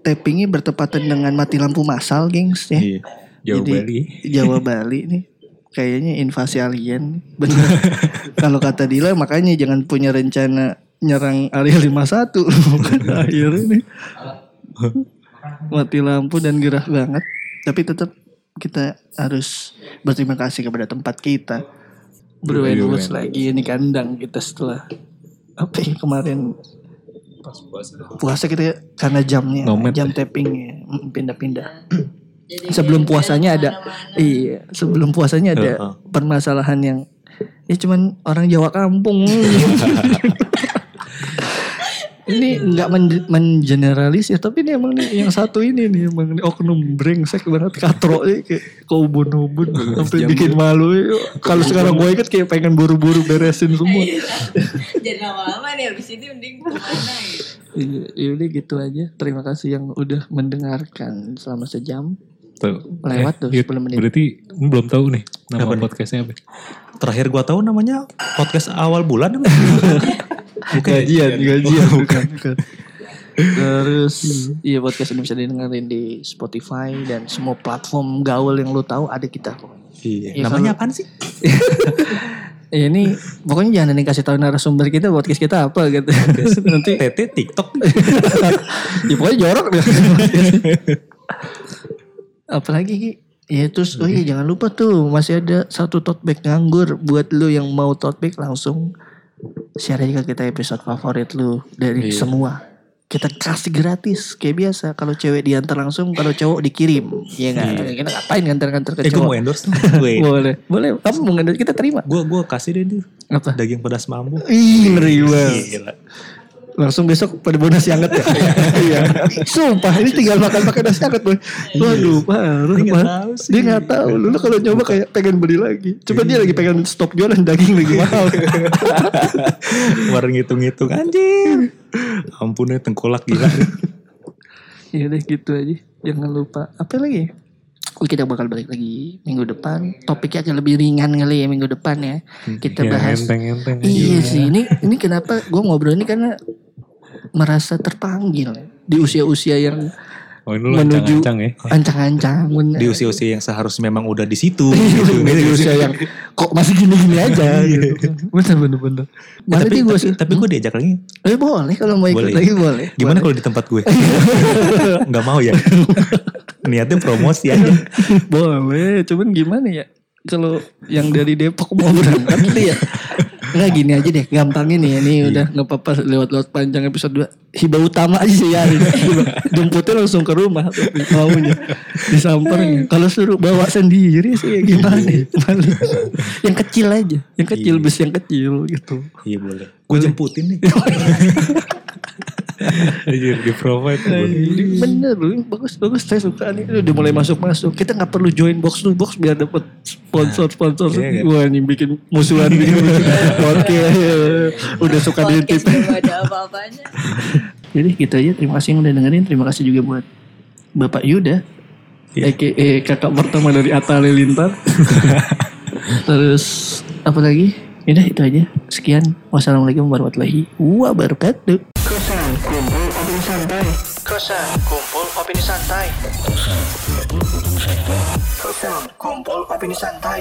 tappingnya bertepatan dengan mati lampu massal, gengs ya. Iya. Jawa Jadi, Bali. Jawa Bali nih. Kayaknya invasi alien. Bener. *laughs* Kalau kata Dila makanya jangan punya rencana nyerang area 51. Akhirnya nih. Mati lampu dan gerah banget. Tapi tetap kita harus berterima kasih kepada tempat kita. Berwin lagi ini kandang kita setelah apa ya kemarin puasa kita ya, karena jamnya Nomad jam tappingnya mm, pindah-pindah. *clears throat* Sebelum puasanya ada iya sebelum puasanya ada Heeh. permasalahan yang ya cuman orang Jawa kampung *laughs* ini nggak men- mengeneralis ya tapi ini emang nih yang satu ini nih emang nih oknum brengsek banget katro nih kayak keubun-ubun sampai bikin malu ya. kalau sekarang gue inget kayak pengen buru-buru beresin semua Jadi lama-lama nih abis ini mending ke mana gitu. Iya, ya udah gitu aja. Terima kasih yang udah mendengarkan selama sejam. Tuh. Lewat tuh Yud, 10 menit. Berarti lu belum tahu nih nama Apa podcastnya apa? Terakhir gua tahu namanya podcast awal bulan. *laughs* Bukan gajian, gajian bukan. bukan. Terus iya podcast ini bisa didengerin di Spotify dan semua platform gaul yang lu tahu ada kita kok. Iya. Ya, Namanya apaan sih? *laughs* Ya, ini pokoknya jangan yang kasih tahu narasumber kita podcast kita apa gitu. *laughs* Nanti TT TikTok. ya pokoknya jorok deh. Apalagi Ki? Ya terus oh iya jangan lupa tuh masih ada satu tote bag nganggur buat lu yang mau tote bag langsung share aja ke kita episode favorit lu dari semua. Kita kasih gratis kayak biasa. Kalau cewek diantar langsung, kalau cowok dikirim. Iya enggak? Kita ngapain ngantar-ngantar ke eh mau cowok? endorse tuh. *laughs* Wait. Boleh. Boleh. Kamu mau ngantar kita terima. Gue gue kasih deh dia. Apa? Daging pedas mambu. Ih, ngeri banget. Langsung besok pada bonus yang ya. *laughs* Iya. Sumpah ini tinggal makan pakai nasi hangat boy. Waduh parah. Dia nggak tahu sih. Dia nggak tahu. Lu kalau nyoba kayak pengen beli lagi. Coba dia lagi pengen stop jualan daging lagi mahal. *laughs* Kemarin ngitung-ngitung anjir. Ampun ya tengkolak gila. *laughs* ya udah gitu aja. Jangan lupa. Apa lagi? Oh, kita bakal balik lagi minggu depan. Topiknya agak lebih ringan kali ya minggu depan ya. Kita Ya, bahas. enteng-enteng aja. Iya sih. Ini ini kenapa gue ngobrol ini karena merasa terpanggil di usia-usia yang Oh ini menuju ancang-ancang ya. ancang-ancang bener. Di usia-usia yang seharusnya memang udah di situ. Iya, di usia yang kok masih gini-gini aja gitu. Bener bener bener. Eh, tapi, sih gue tapi, tapi gue diajak lagi. Eh boleh kalau mau ikut Boleh. lagi boleh. Gimana kalau di tempat gue? *laughs* Nggak mau ya? *laughs* Niatnya promosi *laughs* aja. Boleh, cuman gimana ya? Kalau yang dari Depok mau berangkat gitu ya. Nggak gini aja deh, gampangin nih. Ini udah nggak apa-apa lewat-lewat panjang episode 2. Hibah utama aja sih ya. Jemputnya langsung ke rumah maunya. Disamperin. Kalau suruh bawa sendiri sih ya gimana? Balik. yang kecil aja. Yang kecil, Iya. bus yang kecil gitu. Iya boleh. Gue jemputin nih. *laughs* Anjir di provide. Ini Bener ini bagus bagus saya suka nih. Udah mulai masuk masuk. Kita nggak perlu join box to box biar dapat sponsor sponsor. Kan? Wah ini bikin musuhan bikin musuhan. Oke, udah suka diintip. ada apa-apanya. Jadi gitu aja. Terima kasih yang udah dengerin. Terima kasih juga buat Bapak Yuda, aka kakak pertama dari Atta Halilintar. Terus apa lagi? Udah itu aja. Sekian. Wassalamualaikum warahmatullahi wabarakatuh. Kosan kumpul opini santai. Kosan kumpul opini santai. Kosan kumpul opini santai.